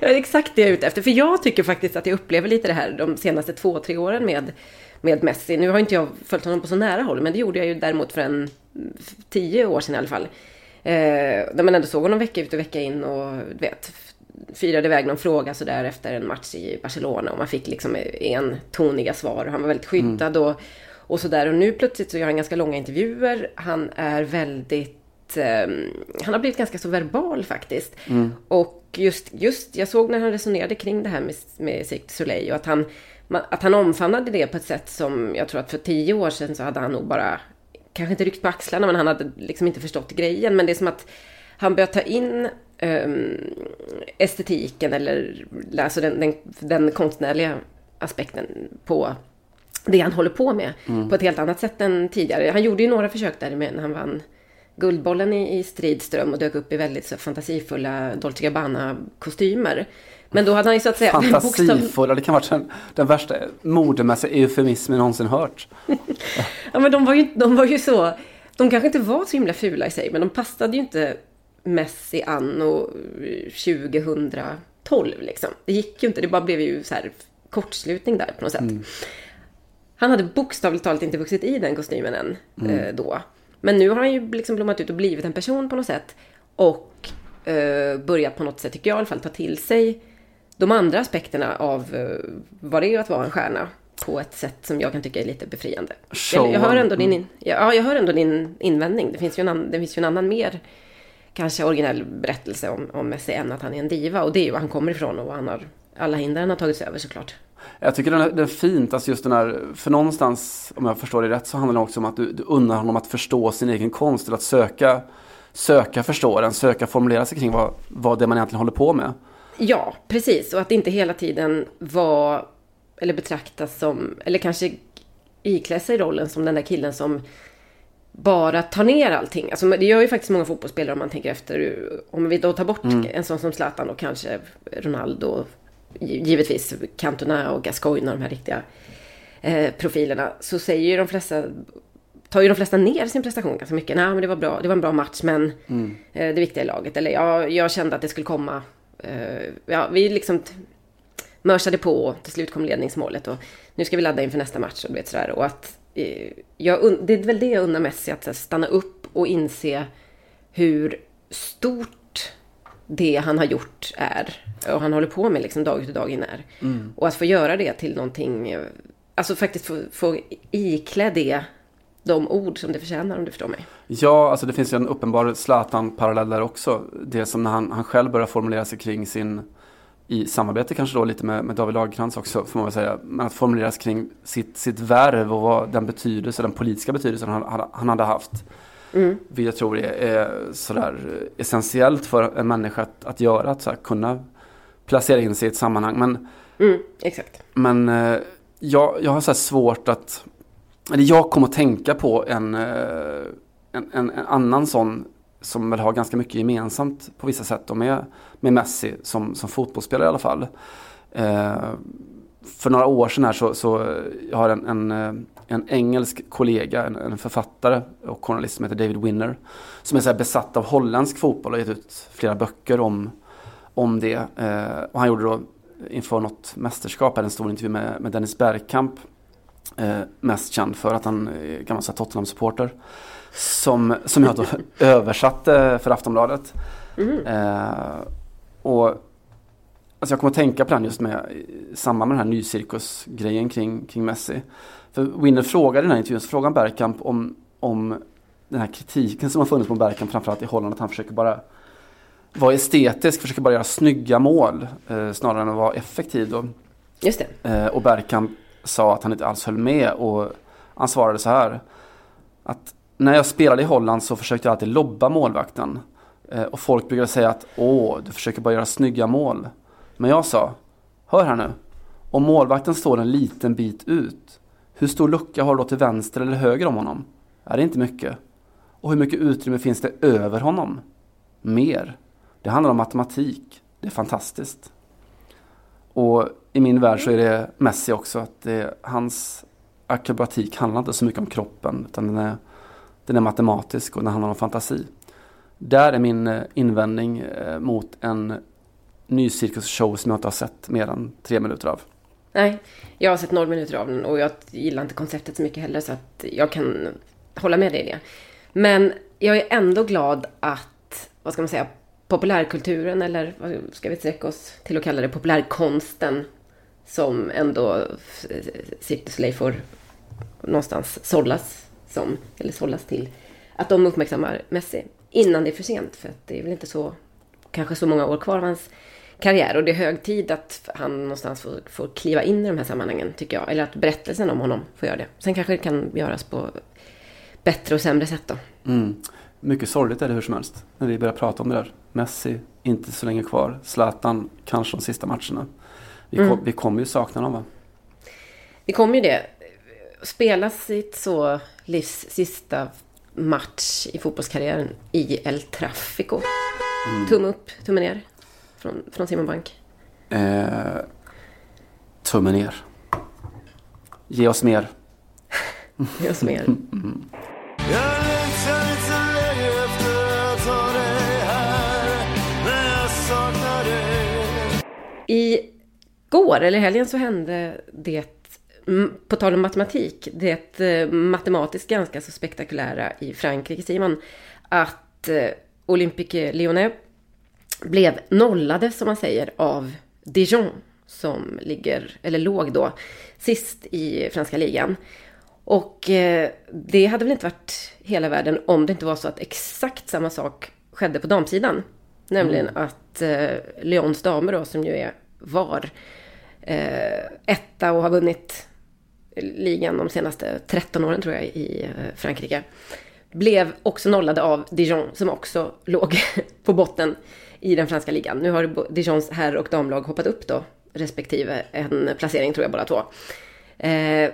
Ja, det är exakt det jag är ute efter. För jag tycker faktiskt att jag upplever lite det här de senaste två, tre åren med, med Messi. Nu har inte jag följt honom på så nära håll, men det gjorde jag ju däremot för en tio år sedan i alla fall. Eh, där man ändå såg honom vecka ut och vecka in och du vet, firade iväg någon fråga sådär efter en match i Barcelona och man fick liksom en toniga svar och han var väldigt skyddad och, och sådär. Och nu plötsligt så gör han ganska långa intervjuer. Han är väldigt ehm, han har blivit ganska så verbal faktiskt. Och just, just, jag såg när han resonerade kring det här med, med Cirque Soleil och att han, att han omfamnade det på ett sätt som jag tror att för tio år sedan så hade han nog bara, kanske inte ryckt på axlarna men han hade liksom inte förstått grejen. Men det är som att han börjar ta in ehm, estetiken eller alltså den, den, den konstnärliga aspekten på det han håller på med på ett helt annat sätt än tidigare. Han gjorde ju några försök där med när han vann Guldbollen i, i Stridström och dök upp i väldigt så fantasifulla Dolce Gabbana-kostymer. Men då hade han ju så att säga... Fantasifulla, det kan vara den, den värsta modemässiga eufemismen jag någonsin hört. Ja men de var, ju, de var ju så... De kanske inte var så himla fula i sig, men de passade ju inte Messi anno 2012 liksom. Det gick ju inte, det bara blev ju så här kortslutning där på något sätt. Han hade bokstavligt talat inte vuxit i den kostymen än eh, då. Men nu har han ju liksom blommat ut och blivit en person på något sätt. Och eh, börjat på något sätt, tycker jag i alla fall, ta till sig de andra aspekterna av eh, vad det är att vara en stjärna. På ett sätt som jag kan tycka är lite befriande. Jag, jag, hör ändå din, in, ja, jag hör ändå din invändning. Det finns ju en, annan, det finns ju en annan mer kanske originell berättelse om, om Messi än att han är en diva. Och det är ju var han kommer ifrån och han har, alla hinder han har tagit sig över såklart. Jag tycker den är, det är fint, alltså just den här, för någonstans, om jag förstår det rätt, så handlar det också om att du, du unnar honom att förstå sin egen konst, eller att söka, söka förstå den, söka formulera sig kring vad, vad det är man egentligen håller på med. Ja, precis. Och att inte hela tiden vara eller betraktas som, eller kanske iklä sig rollen som den där killen som bara tar ner allting. Alltså, det gör ju faktiskt många fotbollsspelare om man tänker efter. Om vi då tar bort en sån som Zlatan och kanske Ronaldo, gi- givetvis Cantona och Gascoigne och de här riktiga eh, profilerna, så säger ju de flesta tar ju de flesta ner sin prestation ganska mycket. Nej, men det var bra. Det var en bra match, men eh, det viktiga i laget. Eller ja, jag kände att det skulle komma. Eh, ja, vi liksom mörsade på och till slut kom ledningsmålet och nu ska vi ladda inför nästa match och du vet sådär. Och att jag, un- det är väl det jag unnar Messi, att här, stanna upp och inse hur stort det han har gjort är. Och han håller på med liksom dag ut och dag in är. Och att få göra det till någonting, eh, alltså faktiskt få, få iklä det de ord som det förtjänar om du förstår mig. Ja, alltså det finns ju en uppenbar Zlatan-parallell där också. Det som när han, han själv börjar formulera sig kring sin, i samarbete kanske då lite med, med David Lagercrantz också får man väl säga, men att formulera sig kring sitt, sitt värv och vad den betydelse, den politiska betydelsen han, han, han hade haft. Mm. Vilket jag tror är, är sådär essentiellt för en människa att, att göra, att så här, kunna placera in sig i ett sammanhang. Men Mm, exakt. men eh, jag, jag har så svårt att... Eller jag kommer att tänka på en, eh, en, en, en annan sån som väl har ganska mycket gemensamt på vissa sätt med, med Messi som, som fotbollsspelare i alla fall. Eh, för några år sedan här så, så jag har en, en, eh, en engelsk kollega, en, en författare och journalist som heter David Winner. Som är så här besatt av holländsk fotboll och har gett ut flera böcker om, om det. Eh, och han gjorde då inför något mästerskap, en stor intervju med, med Dennis Bergkamp. Eh, mest känd för att han är gammal Tottenham-supporter. Som, som jag då översatte för Aftonbladet. Eh, och alltså jag kommer att tänka på den just med i samband med den här nycirkusgrejen kring, kring Messi. För Winner frågade i den här intervjun, så frågade han Bergkamp om, om den här kritiken som har funnits mot Bergkamp framförallt i Holland, att han försöker bara vara estetisk, försöker bara göra snygga mål eh, snarare än att vara effektiv. Då. Just det. Eh, och Bergkamp sa att han inte alls höll med och han svarade så här. Att när jag spelade i Holland så försökte jag alltid lobba målvakten. Eh, och folk brukade säga att åh, du försöker bara göra snygga mål. Men jag sa, hör här nu. Om målvakten står en liten bit ut, hur stor lucka har du då till vänster eller höger om honom? Är det inte mycket? Och hur mycket utrymme finns det över honom? Mer. Det handlar om matematik. Det är fantastiskt. Och i min värld så är det Messi också. Att det, hans akrobatik handlar inte så mycket om kroppen. Utan den är, den är matematisk och den handlar om fantasi. Där är min eh, invändning eh, mot en ny cirkusshow som jag inte har sett mer än tre minuter av. Nej, jag har sett noll minuter av den och jag gillar inte konceptet så mycket heller så att jag kan hålla med dig i det. Men jag är ändå glad att, vad ska man säga, populärkulturen eller vad ska vi sträcka oss till att kalla det, populärkonsten som ändå eh, Cirkus får någonstans sållas som, eller sållas till, att de uppmärksammar Messi innan det är för sent för att det är väl inte så, kanske så många år kvar av hans karriär och det är hög tid att han någonstans får, får kliva in i de här sammanhangen tycker jag. Eller att berättelsen om honom får göra det. Sen kanske det kan göras på bättre och sämre sätt då. Mm. Mycket sorgligt är det hur som helst. När vi börjar prata om det där. Messi, inte så länge kvar. Zlatan, kanske de sista matcherna. Vi, kom, Mm. vi kommer ju sakna dem va? Det kommer ju det. Spela sitt så livs sista match i fotbollskarriären i El Trafico. Tumme upp, tumme ner från, från Simon Bank. Eh, tummen ner. Ge oss mer. Men jag saknar dig I går, eller helgen, så hände det, mm, på tal om matematik, det eh, matematiskt ganska så spektakulära i Frankrike, Simon, att eh, Olympique Lyonnais blev nollade, som man säger, av Dijon, som ligger, eller låg då, sist i franska ligan. Och eh, det hade väl inte varit hela världen om det inte var så att exakt samma sak skedde på damsidan. Nämligen att eh, Lyons damer då, som ju är VAR, eh, etta och har vunnit ligan de senaste 13 åren tror jag i eh, Frankrike. Blev också nollade av Dijon som också låg på botten i den franska ligan. Nu har Dijons herr och damlag hoppat upp då respektive en placering tror jag båda två. Eh,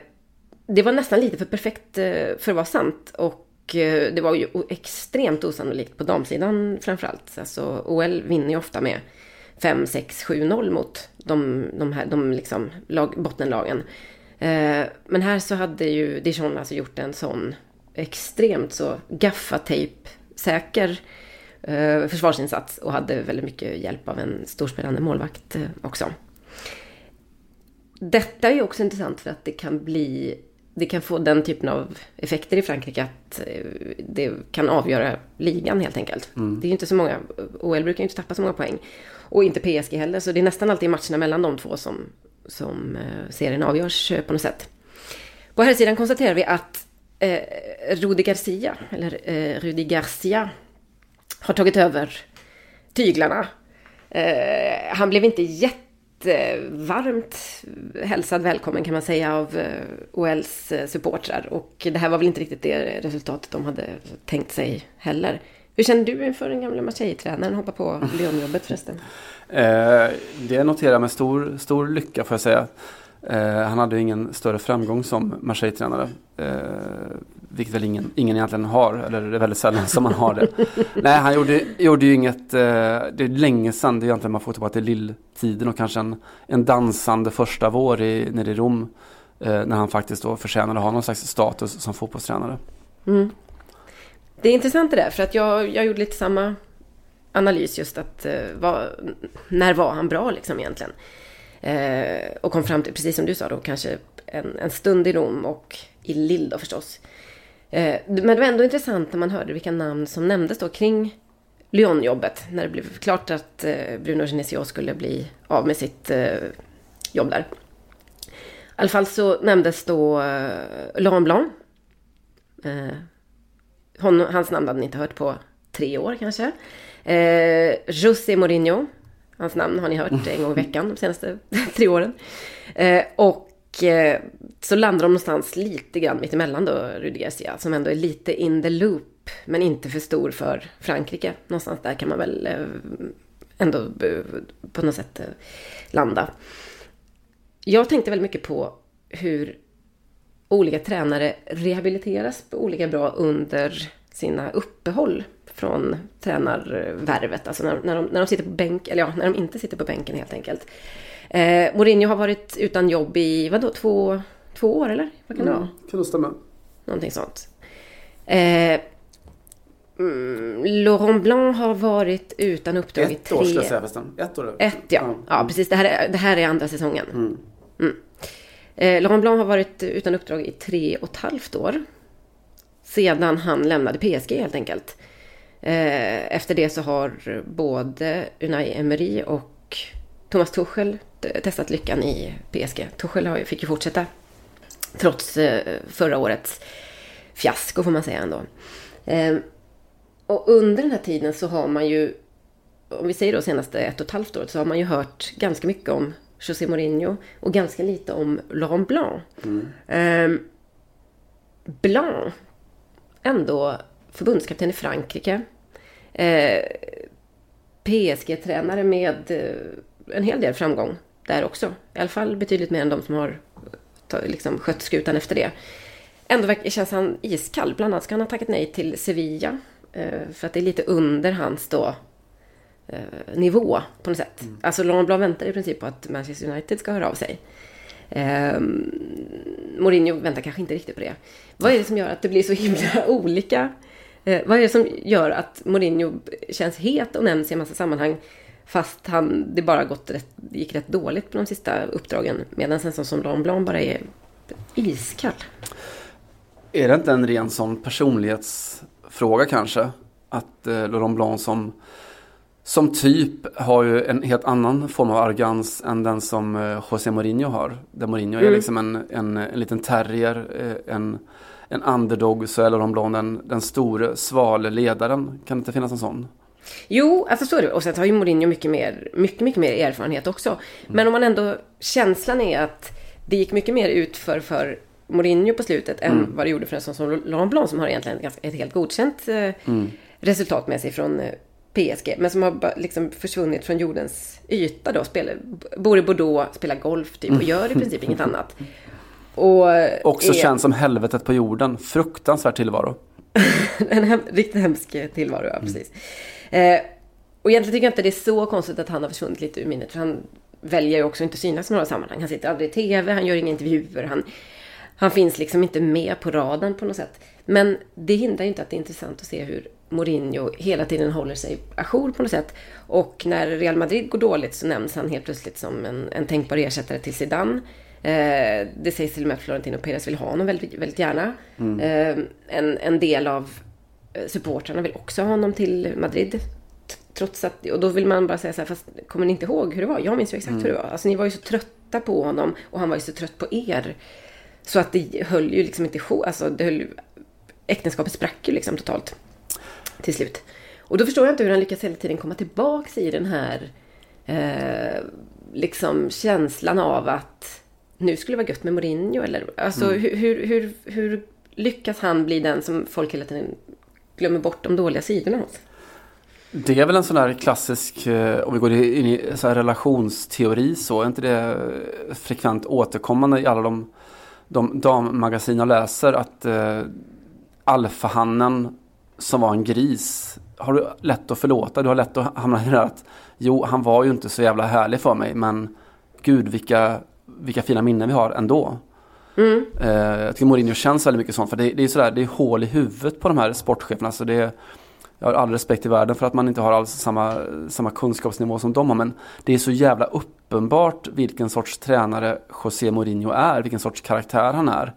det var nästan lite för perfekt eh, för att vara sant. Och eh, det var ju extremt osannolikt på damsidan framförallt. Alltså OL vinner ju ofta med 5, 6, 7, 0 mot de, de här de liksom lag, bottenlagen. Eh, men här så hade ju Dijon alltså gjort en sån extremt så gaffatejp-säker eh, försvarsinsats och hade väldigt mycket hjälp av en storspelande målvakt eh, också. Detta är ju också intressant för att det kan bli det kan få den typen av effekter i Frankrike att eh, det kan avgöra ligan helt enkelt. Det är ju inte så många, OL brukar ju inte tappa så många poäng. Och inte PSG heller, så det är nästan alltid matcherna mellan de två som, som eh, serien avgörs eh, på något sätt. På här sidan konstaterar vi att eh, Rudi Garcia, eller eh, Rudi Garcia, har tagit över tyglarna. Eh, han blev inte jättevarmt hälsad välkommen kan man säga av eh, OLs eh, supportrar. Och det här var väl inte riktigt det resultatet de hade tänkt sig heller. Hur känner du inför den gamla Marseille-tränaren hoppa på Lyon-jobbet förresten? Eh, det noterar jag med stor, stor lycka får jag säga. Eh, han hade ingen större framgång som Marseille-tränare. Eh, vilket väl ingen, ingen egentligen har, eller det är väldigt sällan som man har det. Nej, han gjorde, gjorde ju inget, eh, det är länge sedan, det är egentligen man får tillbaka till lilltiden och kanske en, en dansande första vår i, nere i Rom. När han faktiskt då förtjänade att ha någon slags status som fotbollstränare. Det är intressant det där, för att jag, jag gjorde lite samma analys just att eh, vad, när var han bra liksom egentligen? Eh, och kom fram till, precis som du sa då, kanske en, en stund i Rom och i Lille då förstås. Eh, men det var ändå intressant när man hörde vilka namn som nämndes då kring Lyon-jobbet. När det blev klart att eh, Bruno Genesio skulle bli av med sitt eh, jobb där. I alla fall så nämndes då eh, Laurent Blanc. Eh, hon, hans namn hade ni inte hört på tre år kanske. Eh, José Mourinho. Hans namn har ni hört en gång i veckan de senaste tre åren. Eh, och eh, så landar de någonstans lite grann mittemellan då, Rudi Garcia, som ändå är lite in the loop, men inte för stor för Frankrike. Någonstans där kan man väl eh, ändå eh, på något sätt eh, landa. Jag tänkte väldigt mycket på hur olika tränare rehabiliteras på olika bra under sina uppehåll från tränarvärvet. Alltså när, när, de, när de sitter på bänk, eller ja, när de inte sitter på bänken helt enkelt. Eh, Mourinho har varit utan jobb i, vadå, två, två år eller? Vad kan det vara? kan det stämma. Någonting sånt. Eh, mm, Laurent Blanc har varit utan uppdrag i Ett tre... år skulle jag säga förresten. Ett år. Ett ja. Ja, precis. Det här är, det här är andra säsongen. Mm. Eh, Laurent Blanc har varit utan uppdrag i tre och ett halvt år. Sedan han lämnade PSG helt enkelt. Eh, efter det så har både Unai Emery och Thomas Tuchel testat lyckan i PSG. Tuchel fick ju fortsätta trots eh, förra årets fiasko får man säga ändå. Eh, och under den här tiden så har man ju, om vi säger då senaste ett och ett halvt året, så har man ju hört ganska mycket om José Mourinho och ganska lite om Laurent Blanc. Eh, Blanc, ändå förbundskapten i Frankrike. Eh, PSG-tränare med eh, en hel del framgång där också. I alla fall betydligt mer än de som har liksom, skött skutan efter det. Ändå känns han iskall. Bland annat ska han ha tackat nej till Sevilla. Eh, för att det är lite under hans då eh, nivå på något sätt. Alltså Laurent Blanc väntar i princip på att Manchester United ska höra av sig. Eh, Mourinho väntar kanske inte riktigt på det. Vad är det som gör att det blir så himla olika? Eh, vad är det som gör att Mourinho känns het och nämns i en massa sammanhang fast han, det bara gått rätt, gick rätt dåligt på de sista uppdragen medan en sån som Laurent Blanc bara är iskall? Är det inte en ren sån personlighetsfråga kanske? Att eh, Laurent Blanc som, som typ har ju en helt annan form av arrogans än den som eh, José Mourinho har. Där Mourinho är liksom en, en, en liten terrier, eh, en, en underdog, så är Laurent den, den store, svale ledaren. Kan det inte finnas en sån? Jo, alltså så är det. Och sen har ju Mourinho mycket mer, mycket, mycket mer erfarenhet också. Men om man ändå, känslan är att det gick mycket mer ut för, för Mourinho på slutet än vad det gjorde för en sån som Laurent Blanc som har egentligen ett, helt godkänt eh, resultat med sig från eh, PSG. Men som har liksom försvunnit från jordens yta då. Spelar, bor i Bordeaux, spelar golf typ och gör i princip inget annat. Och eh, Också är- känns som helvetet på jorden. Fruktansvärd tillvaro. en hem, riktigt hemsk tillvaro, ja precis. Eh, och egentligen tycker jag inte det är så konstigt att han har försvunnit lite ur minnet. För han väljer ju också inte att synas i några sammanhang. Han sitter aldrig i TV, han gör inga intervjuer. Han, han finns liksom inte med på radarn på något sätt. Men det hindrar ju inte att det är intressant att se hur Mourinho hela tiden håller sig ajour på något sätt. Och när Real Madrid går dåligt så nämns han helt plötsligt som en, en tänkbar ersättare till Zidane. Eh, det sägs till och med att Florentino Perez vill ha honom väldigt, väldigt gärna. Eh, en, en del av eh, supportrarna vill också ha honom till Madrid. Trots att, och då vill man bara säga så här, fast kommer ni inte ihåg hur det var? Jag minns ju exakt hur det var. Alltså ni var ju så trötta på honom och han var ju så trött på er. Så att det höll ju liksom inte ihop. Alltså det höll äktenskapet sprack ju liksom totalt. Till slut. Och då förstår jag inte hur han lyckas hela tiden komma tillbaks i den här eh, liksom känslan av att nu skulle det vara gött med Mourinho eller alltså hur, hur, hur, hur lyckas han bli den som folk hela tiden glömmer bort de dåliga sidorna hos? Det är väl en sån där klassisk, eh, om vi går in i så här relationsteori så, är inte det frekvent återkommande i alla de, de dammagasin jag läser att eh, alfahannen som var en gris har du lätt att förlåta. Du har lätt att hamna i det där att jo, han var ju inte så jävla härlig för mig men gud vilka, vilka fina minnen vi har ändå. Eh, jag tycker Mourinho känns väldigt mycket sånt för det, det är sådär, det är hål i huvudet på de här sportcheferna. Så det, jag har all respekt i världen för att man inte har alls samma, samma kunskapsnivå som de har. Men det är så jävla uppenbart vilken sorts tränare José Mourinho är. Vilken sorts karaktär han är.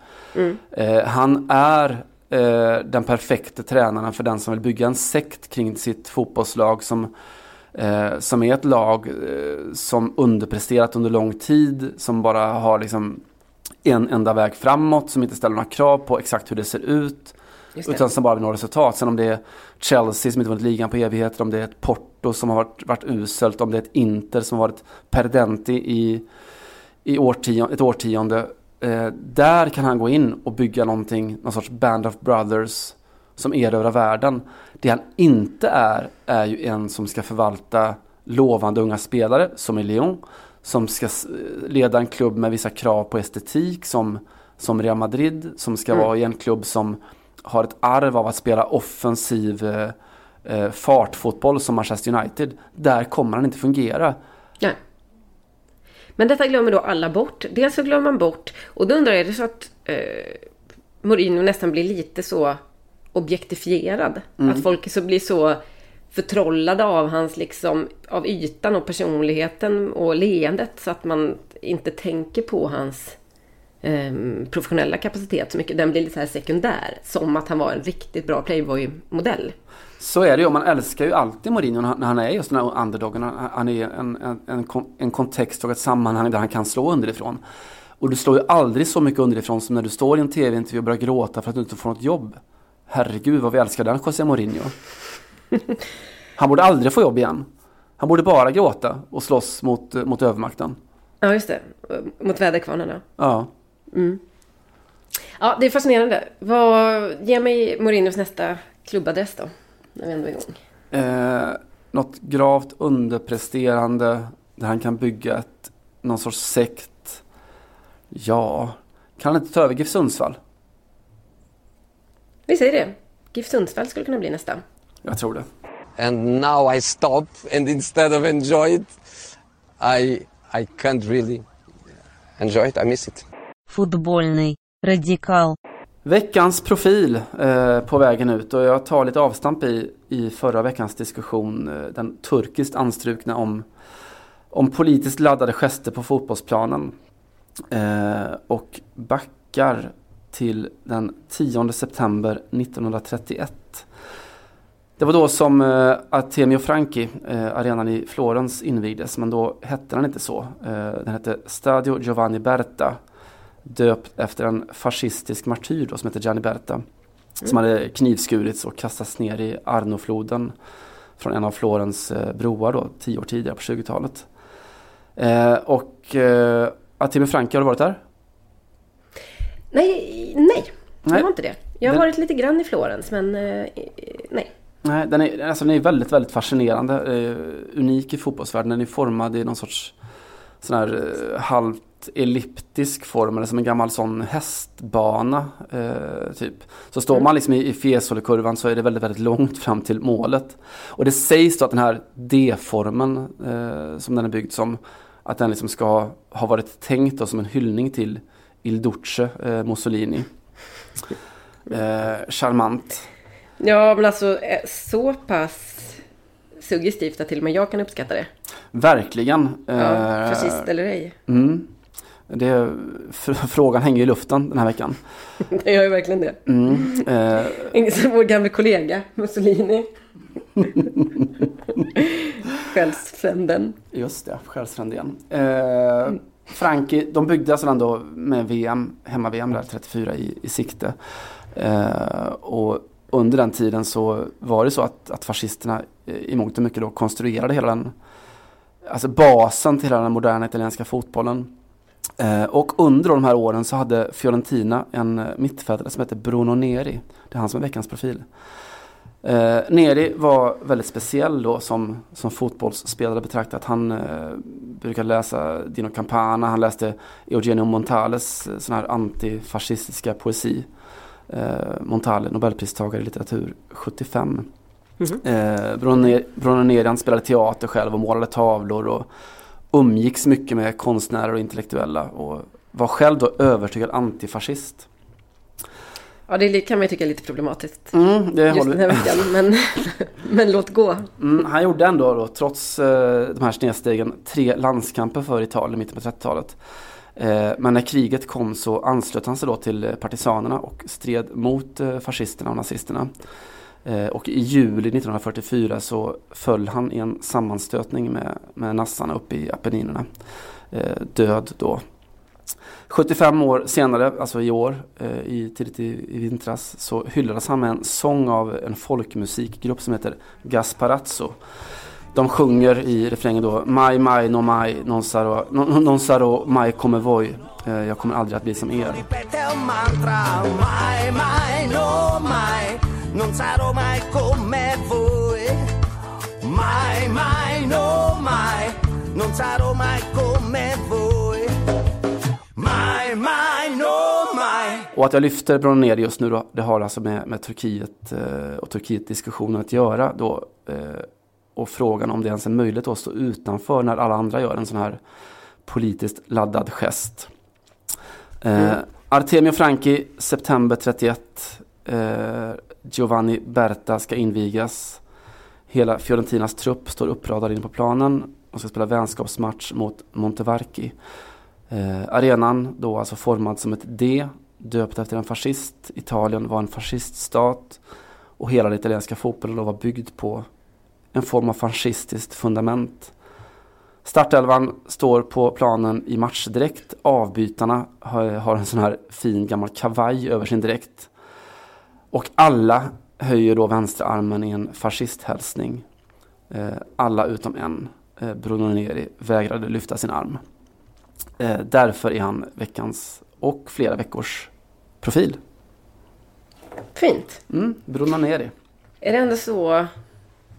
Eh, han är eh, den perfekta tränaren för den som vill bygga en sekt kring sitt fotbollslag. Som, eh, som är ett lag eh, som underpresterat under lång tid. Som bara har liksom en enda väg framåt. Som inte ställer några krav på exakt hur det ser ut. Utan som bara vill nå resultat. Sen om det är Chelsea som inte vunnit ligan på evigheter, om det är ett Porto som har varit, varit uselt, om det är ett Inter som har varit perdenti i, i årtion, ett årtionde. Eh, där kan han gå in och bygga någonting, någon sorts band of brothers som erövrar världen. Det han inte är, är ju en som ska förvalta lovande unga spelare som i Lyon. Som ska leda en klubb med vissa krav på estetik som, som Real Madrid. Som ska vara i en klubb som har ett arv av att spela offensiv eh, eh, fartfotboll som Manchester United. Där kommer han inte fungera. Nej. Men detta glömmer då alla bort. Dels så glömmer man bort, och då undrar jag, är det så att eh, Mourinho nästan blir lite så objektifierad? Att folk så blir så förtrollade av hans liksom, av ytan och personligheten och leendet så att man inte tänker på hans ehm, professionella kapacitet så mycket. Den blir lite så här sekundär. Som att han var en riktigt bra Playboy-modell. Så är det ju. Man älskar ju alltid Mourinho när han- är just den här underdogen. Han är en, en, en kontext och ett sammanhang där han kan slå underifrån. Och du slår ju aldrig så mycket underifrån som när du står i en tv-intervju och börjar gråta för att du inte får något jobb. Herregud vad vi älskar den José Mourinho. Han borde aldrig få jobb igen. Han borde bara gråta och slåss mot, mot övermakten. Ja, just det. Mot väderkvarnarna. Ja. Ja, det är fascinerande. Vad, ge mig Mourinhos nästa klubbadress då. När vi ändå är igång. Eh, något gravt underpresterande där han kan bygga ett, någon sorts sekt. Ja, kan han inte ta över GIF Sundsvall? Vi säger det. GIF Sundsvall skulle kunna bli nästa. Jag tror det. And now I stop and instead of enjoy it I, I can't really enjoy it, I miss it. Fotbollny radikal. Veckans profil eh, på vägen ut och jag tar lite avstamp i, i förra veckans diskussion, eh, den turkiskt anstrukna om, om politiskt laddade gester på fotbollsplanen. Eh, och backar till den 10 september 1931. Det var då som eh, Artemio Franchi, eh, arenan i Florens invigdes, men då hette den inte så. Eh, den hette Stadio Giovanni Berta, döpt efter en fascistisk martyr då, som hette Gianni Berta. Som hade knivskurits och kastats ner i Arnofloden från en av Florens eh, broar då, tio år tidigare på 20-talet. Eh, och eh, Artemio Franchi, har du varit där? Nej, nej. Nej. Jag har inte det. Jag har Den- varit lite grann i Florens, men eh, nej. Nej, den är, alltså den är väldigt, väldigt fascinerande. Eh, unik i fotbollsvärlden. Den är formad i någon sorts sån här eh, halvt elliptisk form. Eller som en gammal sån hästbana. Eh, typ. Så står man liksom i, i Fiesole-kurvan så är det väldigt, väldigt långt fram till målet. Och det sägs då att den här D-formen eh, som den är byggd som. Att den liksom ska ha varit tänkt då som en hyllning till Il Duce eh, Mussolini. Eh, charmant. Ja, men alltså eh, så pass suggestivt att till och med jag kan uppskatta det. Verkligen. Ja, Eh, fascist eller ej. Mm. Det, frågan hänger i luften den här veckan. Det gör ju verkligen det. Mm, eh, som vår gamla kollega Mussolini. Själsfränden. Just det, själsfränden. Eh, Frankie, de byggde alltså den då med VM, hemma-VM där 34 i, i sikte. Eh, och under den tiden så var det så att, att fascisterna eh, i mångt och mycket då konstruerade hela den, alltså basen till hela den moderna italienska fotbollen. Eh, och under de här åren så hade Fiorentina en eh, mittfältare som hette Bruno Neri. Det är han som är veckans profil. Eh, Neri var väldigt speciell då som, som fotbollsspelare betraktat. Han eh, brukade läsa Dino Campana, han läste Eugenio Montales eh, sån här antifascistiska poesi. Eh, Montale, nobelpristagare i litteratur 75. Eh, Bruno Ne- Bruno Neri han spelade teater själv och målade tavlor och umgicks mycket med konstnärer och intellektuella och var själv då övertygad antifascist. Ja, det kan man ju tycka är lite problematiskt. Mm, det Just håller den här veckan. Men, men låt gå. Mm, han gjorde ändå då, trots eh, de här snedstegen, tre landskamper för Italien i mitten på 30-talet. Eh, men när kriget kom så anslöt han sig då till eh, partisanerna och stred mot eh, fascisterna och nazisterna. Eh, och i juli 1944 så föll han i en sammanstötning med, med nassarna uppe i Appenninerna. Eh, död då. 75 år senare, alltså i år, eh, i, tidigt i, i vintras, så hyllades han med en sång av en folkmusikgrupp som heter Gasparazzo. De sjunger i refrängen då Mai mai no mai non sarò, non, non sarò mai come voi. Eh, jag kommer aldrig att bli som er. Och att jag lyfter Bruno Neri just nu då, det har alltså med, med Turkiet eh, och Turkiet-diskussionen att göra då. Eh, och frågan om det ens är möjligt att stå utanför när alla andra gör en sån här politiskt laddad gest. Eh, Artemio Franchi, september 31. Eh, Giovanni Berta ska invigas. Hela Fiorentinas trupp står uppradad inne på planen och ska spela vänskapsmatch mot Montevarchi. Eh, arenan då alltså formad som ett D, döpt efter en fascist. Italien var en fasciststat och hela den italienska fotbollen var byggd på en form av fascistiskt fundament. Startelvan står på planen i matchdräkt. Avbytarna har, en sån här fin gammal kavaj över sin dräkt. Och alla höjer då vänstra armen i en fascisthälsning. Eh, alla utom en, eh, Bruno Neri, vägrade lyfta sin arm. Eh, därför är han veckans och flera veckors profil. Fint. Mm, Bruno Neri. Är det ändå så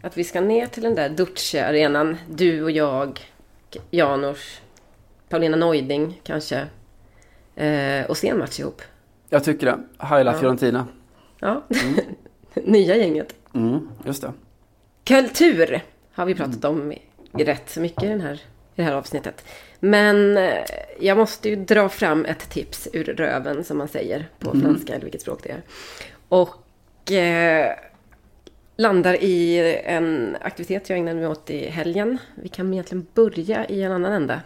att vi ska ner till den där Duce-arenan, du och jag, Janusz, Paulina Neuding kanske, eh, och se en match ihop? Jag tycker det. Haila Ja. Fiorentina. Ja, nya gänget. Mm, just det. Kultur har vi pratat om i, i rätt så mycket i, den här, i det här avsnittet. Men eh, jag måste ju dra fram ett tips ur röven som man säger på Mm. franska eller vilket språk det är. Och eh, landar i en aktivitet jag ägnade mig åt i helgen. Vi kan egentligen börja i en annan ända.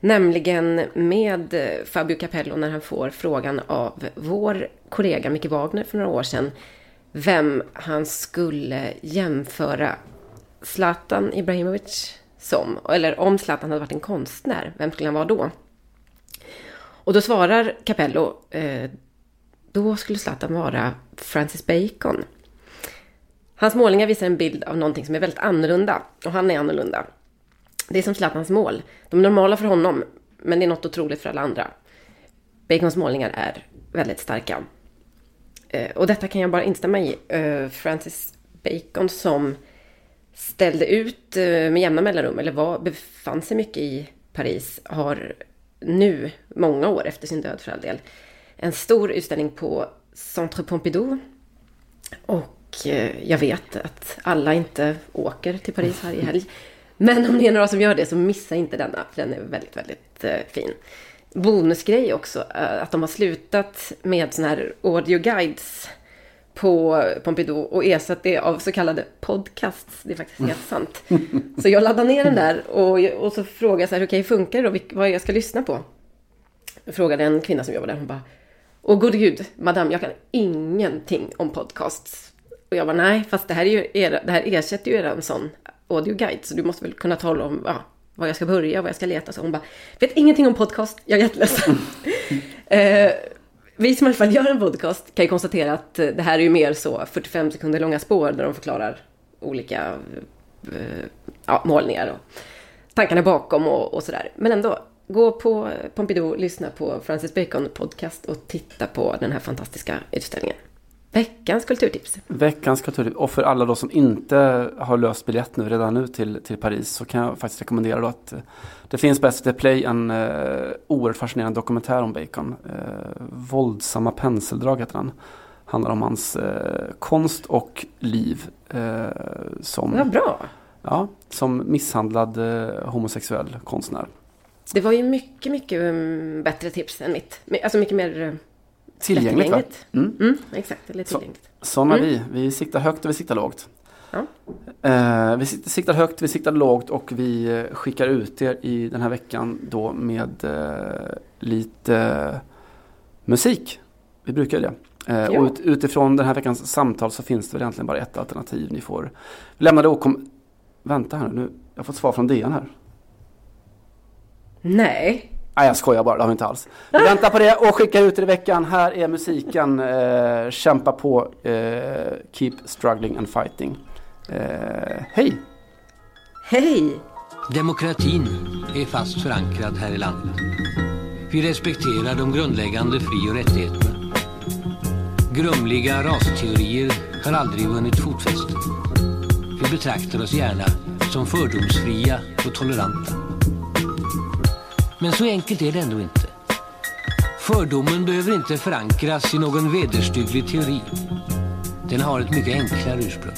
Nämligen med Fabio Capello när han får frågan av vår kollega Micke Wagner för några år sedan. Vem han skulle jämföra Zlatan Ibrahimovic som. Eller om Zlatan hade varit en konstnär, vem skulle han vara då? Och då svarar Capello, eh, då skulle Zlatan vara Francis Bacon. Hans målningar visar en bild av någonting som är väldigt annorlunda. Och han är annorlunda. Det är som Zlatans mål. De är normala för honom, men det är något otroligt för alla andra. Bacons målningar är väldigt starka. Eh, Och detta kan jag bara instämma i. Eh, Francis Bacon som ställde ut eh, med jämna mellanrum, eller var, befann sig mycket i Paris, har nu, många år efter sin död för all del, en stor utställning på Centre Pompidou. Och eh, jag vet att alla inte åker till Paris här i helg. Men om ni är några som gör det så missa inte denna, för den är väldigt, väldigt eh, fin. Bonusgrej också, att de har slutat med såna här audioguides på Pompidou och ersatt det av så kallade podcasts. Det är faktiskt helt sant. Så jag laddade ner den där och, och så frågade jag så här, okej, funkar det då? Vad jag ska lyssna på? Jag frågade en kvinna som jobbade där, hon bara Åh gode gud, madame, jag kan ingenting om podcasts. Och jag bara, nej, fast det här, är ju era, det här ersätter ju en sån audioguide, så du måste väl kunna tala om ja, var jag ska börja, vad jag ska leta. Så hon bara, vet ingenting om podcast, jag är jätteledsen. eh, vi som i alla fall gör en podcast kan ju konstatera att eh, det här är ju mer så 45 sekunder långa spår där de förklarar olika eh, ja, målningar och tankarna bakom och, och sådär. Men ändå, gå på Pompidou, lyssna på Francis Bacon podcast och titta på den här fantastiska utställningen. Veckans kulturtips. Veckans kulturtips. Och för alla då som inte har löst biljett nu redan nu till, till Paris så kan jag faktiskt rekommendera då att eh, det finns på SVT Play en eh, oerhört fascinerande dokumentär om Bacon. Eh, Våldsamma penseldrag heter den. Handlar om hans eh, konst och liv. Eh, som, Vad bra. Ja, som misshandlad eh, homosexuell konstnär. Det var ju mycket, mycket um, bättre tips än mitt. Alltså mycket mer uh, Tillgängligt va? Mm. Mm, exakt, eller tillgängligt. Så, sådana Mm. vi. Vi siktar högt och vi siktar lågt. Ja. Eh, vi sik- siktar högt, vi siktar lågt och vi eh, skickar ut er i den här veckan då med eh, lite eh, musik. Vi brukar det. Eh, Ja. Och ut, utifrån den här veckans samtal så finns det väl egentligen bara ett alternativ. Ni får lämna det och kom... Vänta här nu, nu. Jag har fått svar från DN här. Nej. Nej, jag skojar bara, det har vi inte alls. Vi väntar på det och skickar ut det i veckan. Här är musiken. Eh, kämpa på. Eh, keep struggling and fighting. Eh, hej! Hej! Demokratin är fast förankrad här i landet. Vi respekterar de grundläggande fri och rättigheterna. Grumliga rasteorier har aldrig vunnit fotfäste. Vi betraktar oss gärna som fördomsfria och toleranta. Men så enkelt är det ändå inte. Fördomen behöver inte förankras i någon vederstygglig teori. Den har ett mycket enklare ursprung.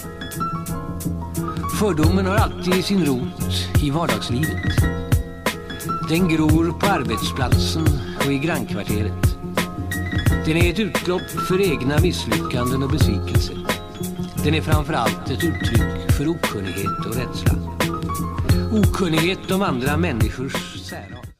Fördomen har alltid sin rot i vardagslivet. Den gror på arbetsplatsen och i grannkvarteret. Den är ett utlopp för egna misslyckanden och besvikelser. Den är framförallt ett uttryck för okunnighet och rädsla. Okunnighet om andra människors särart.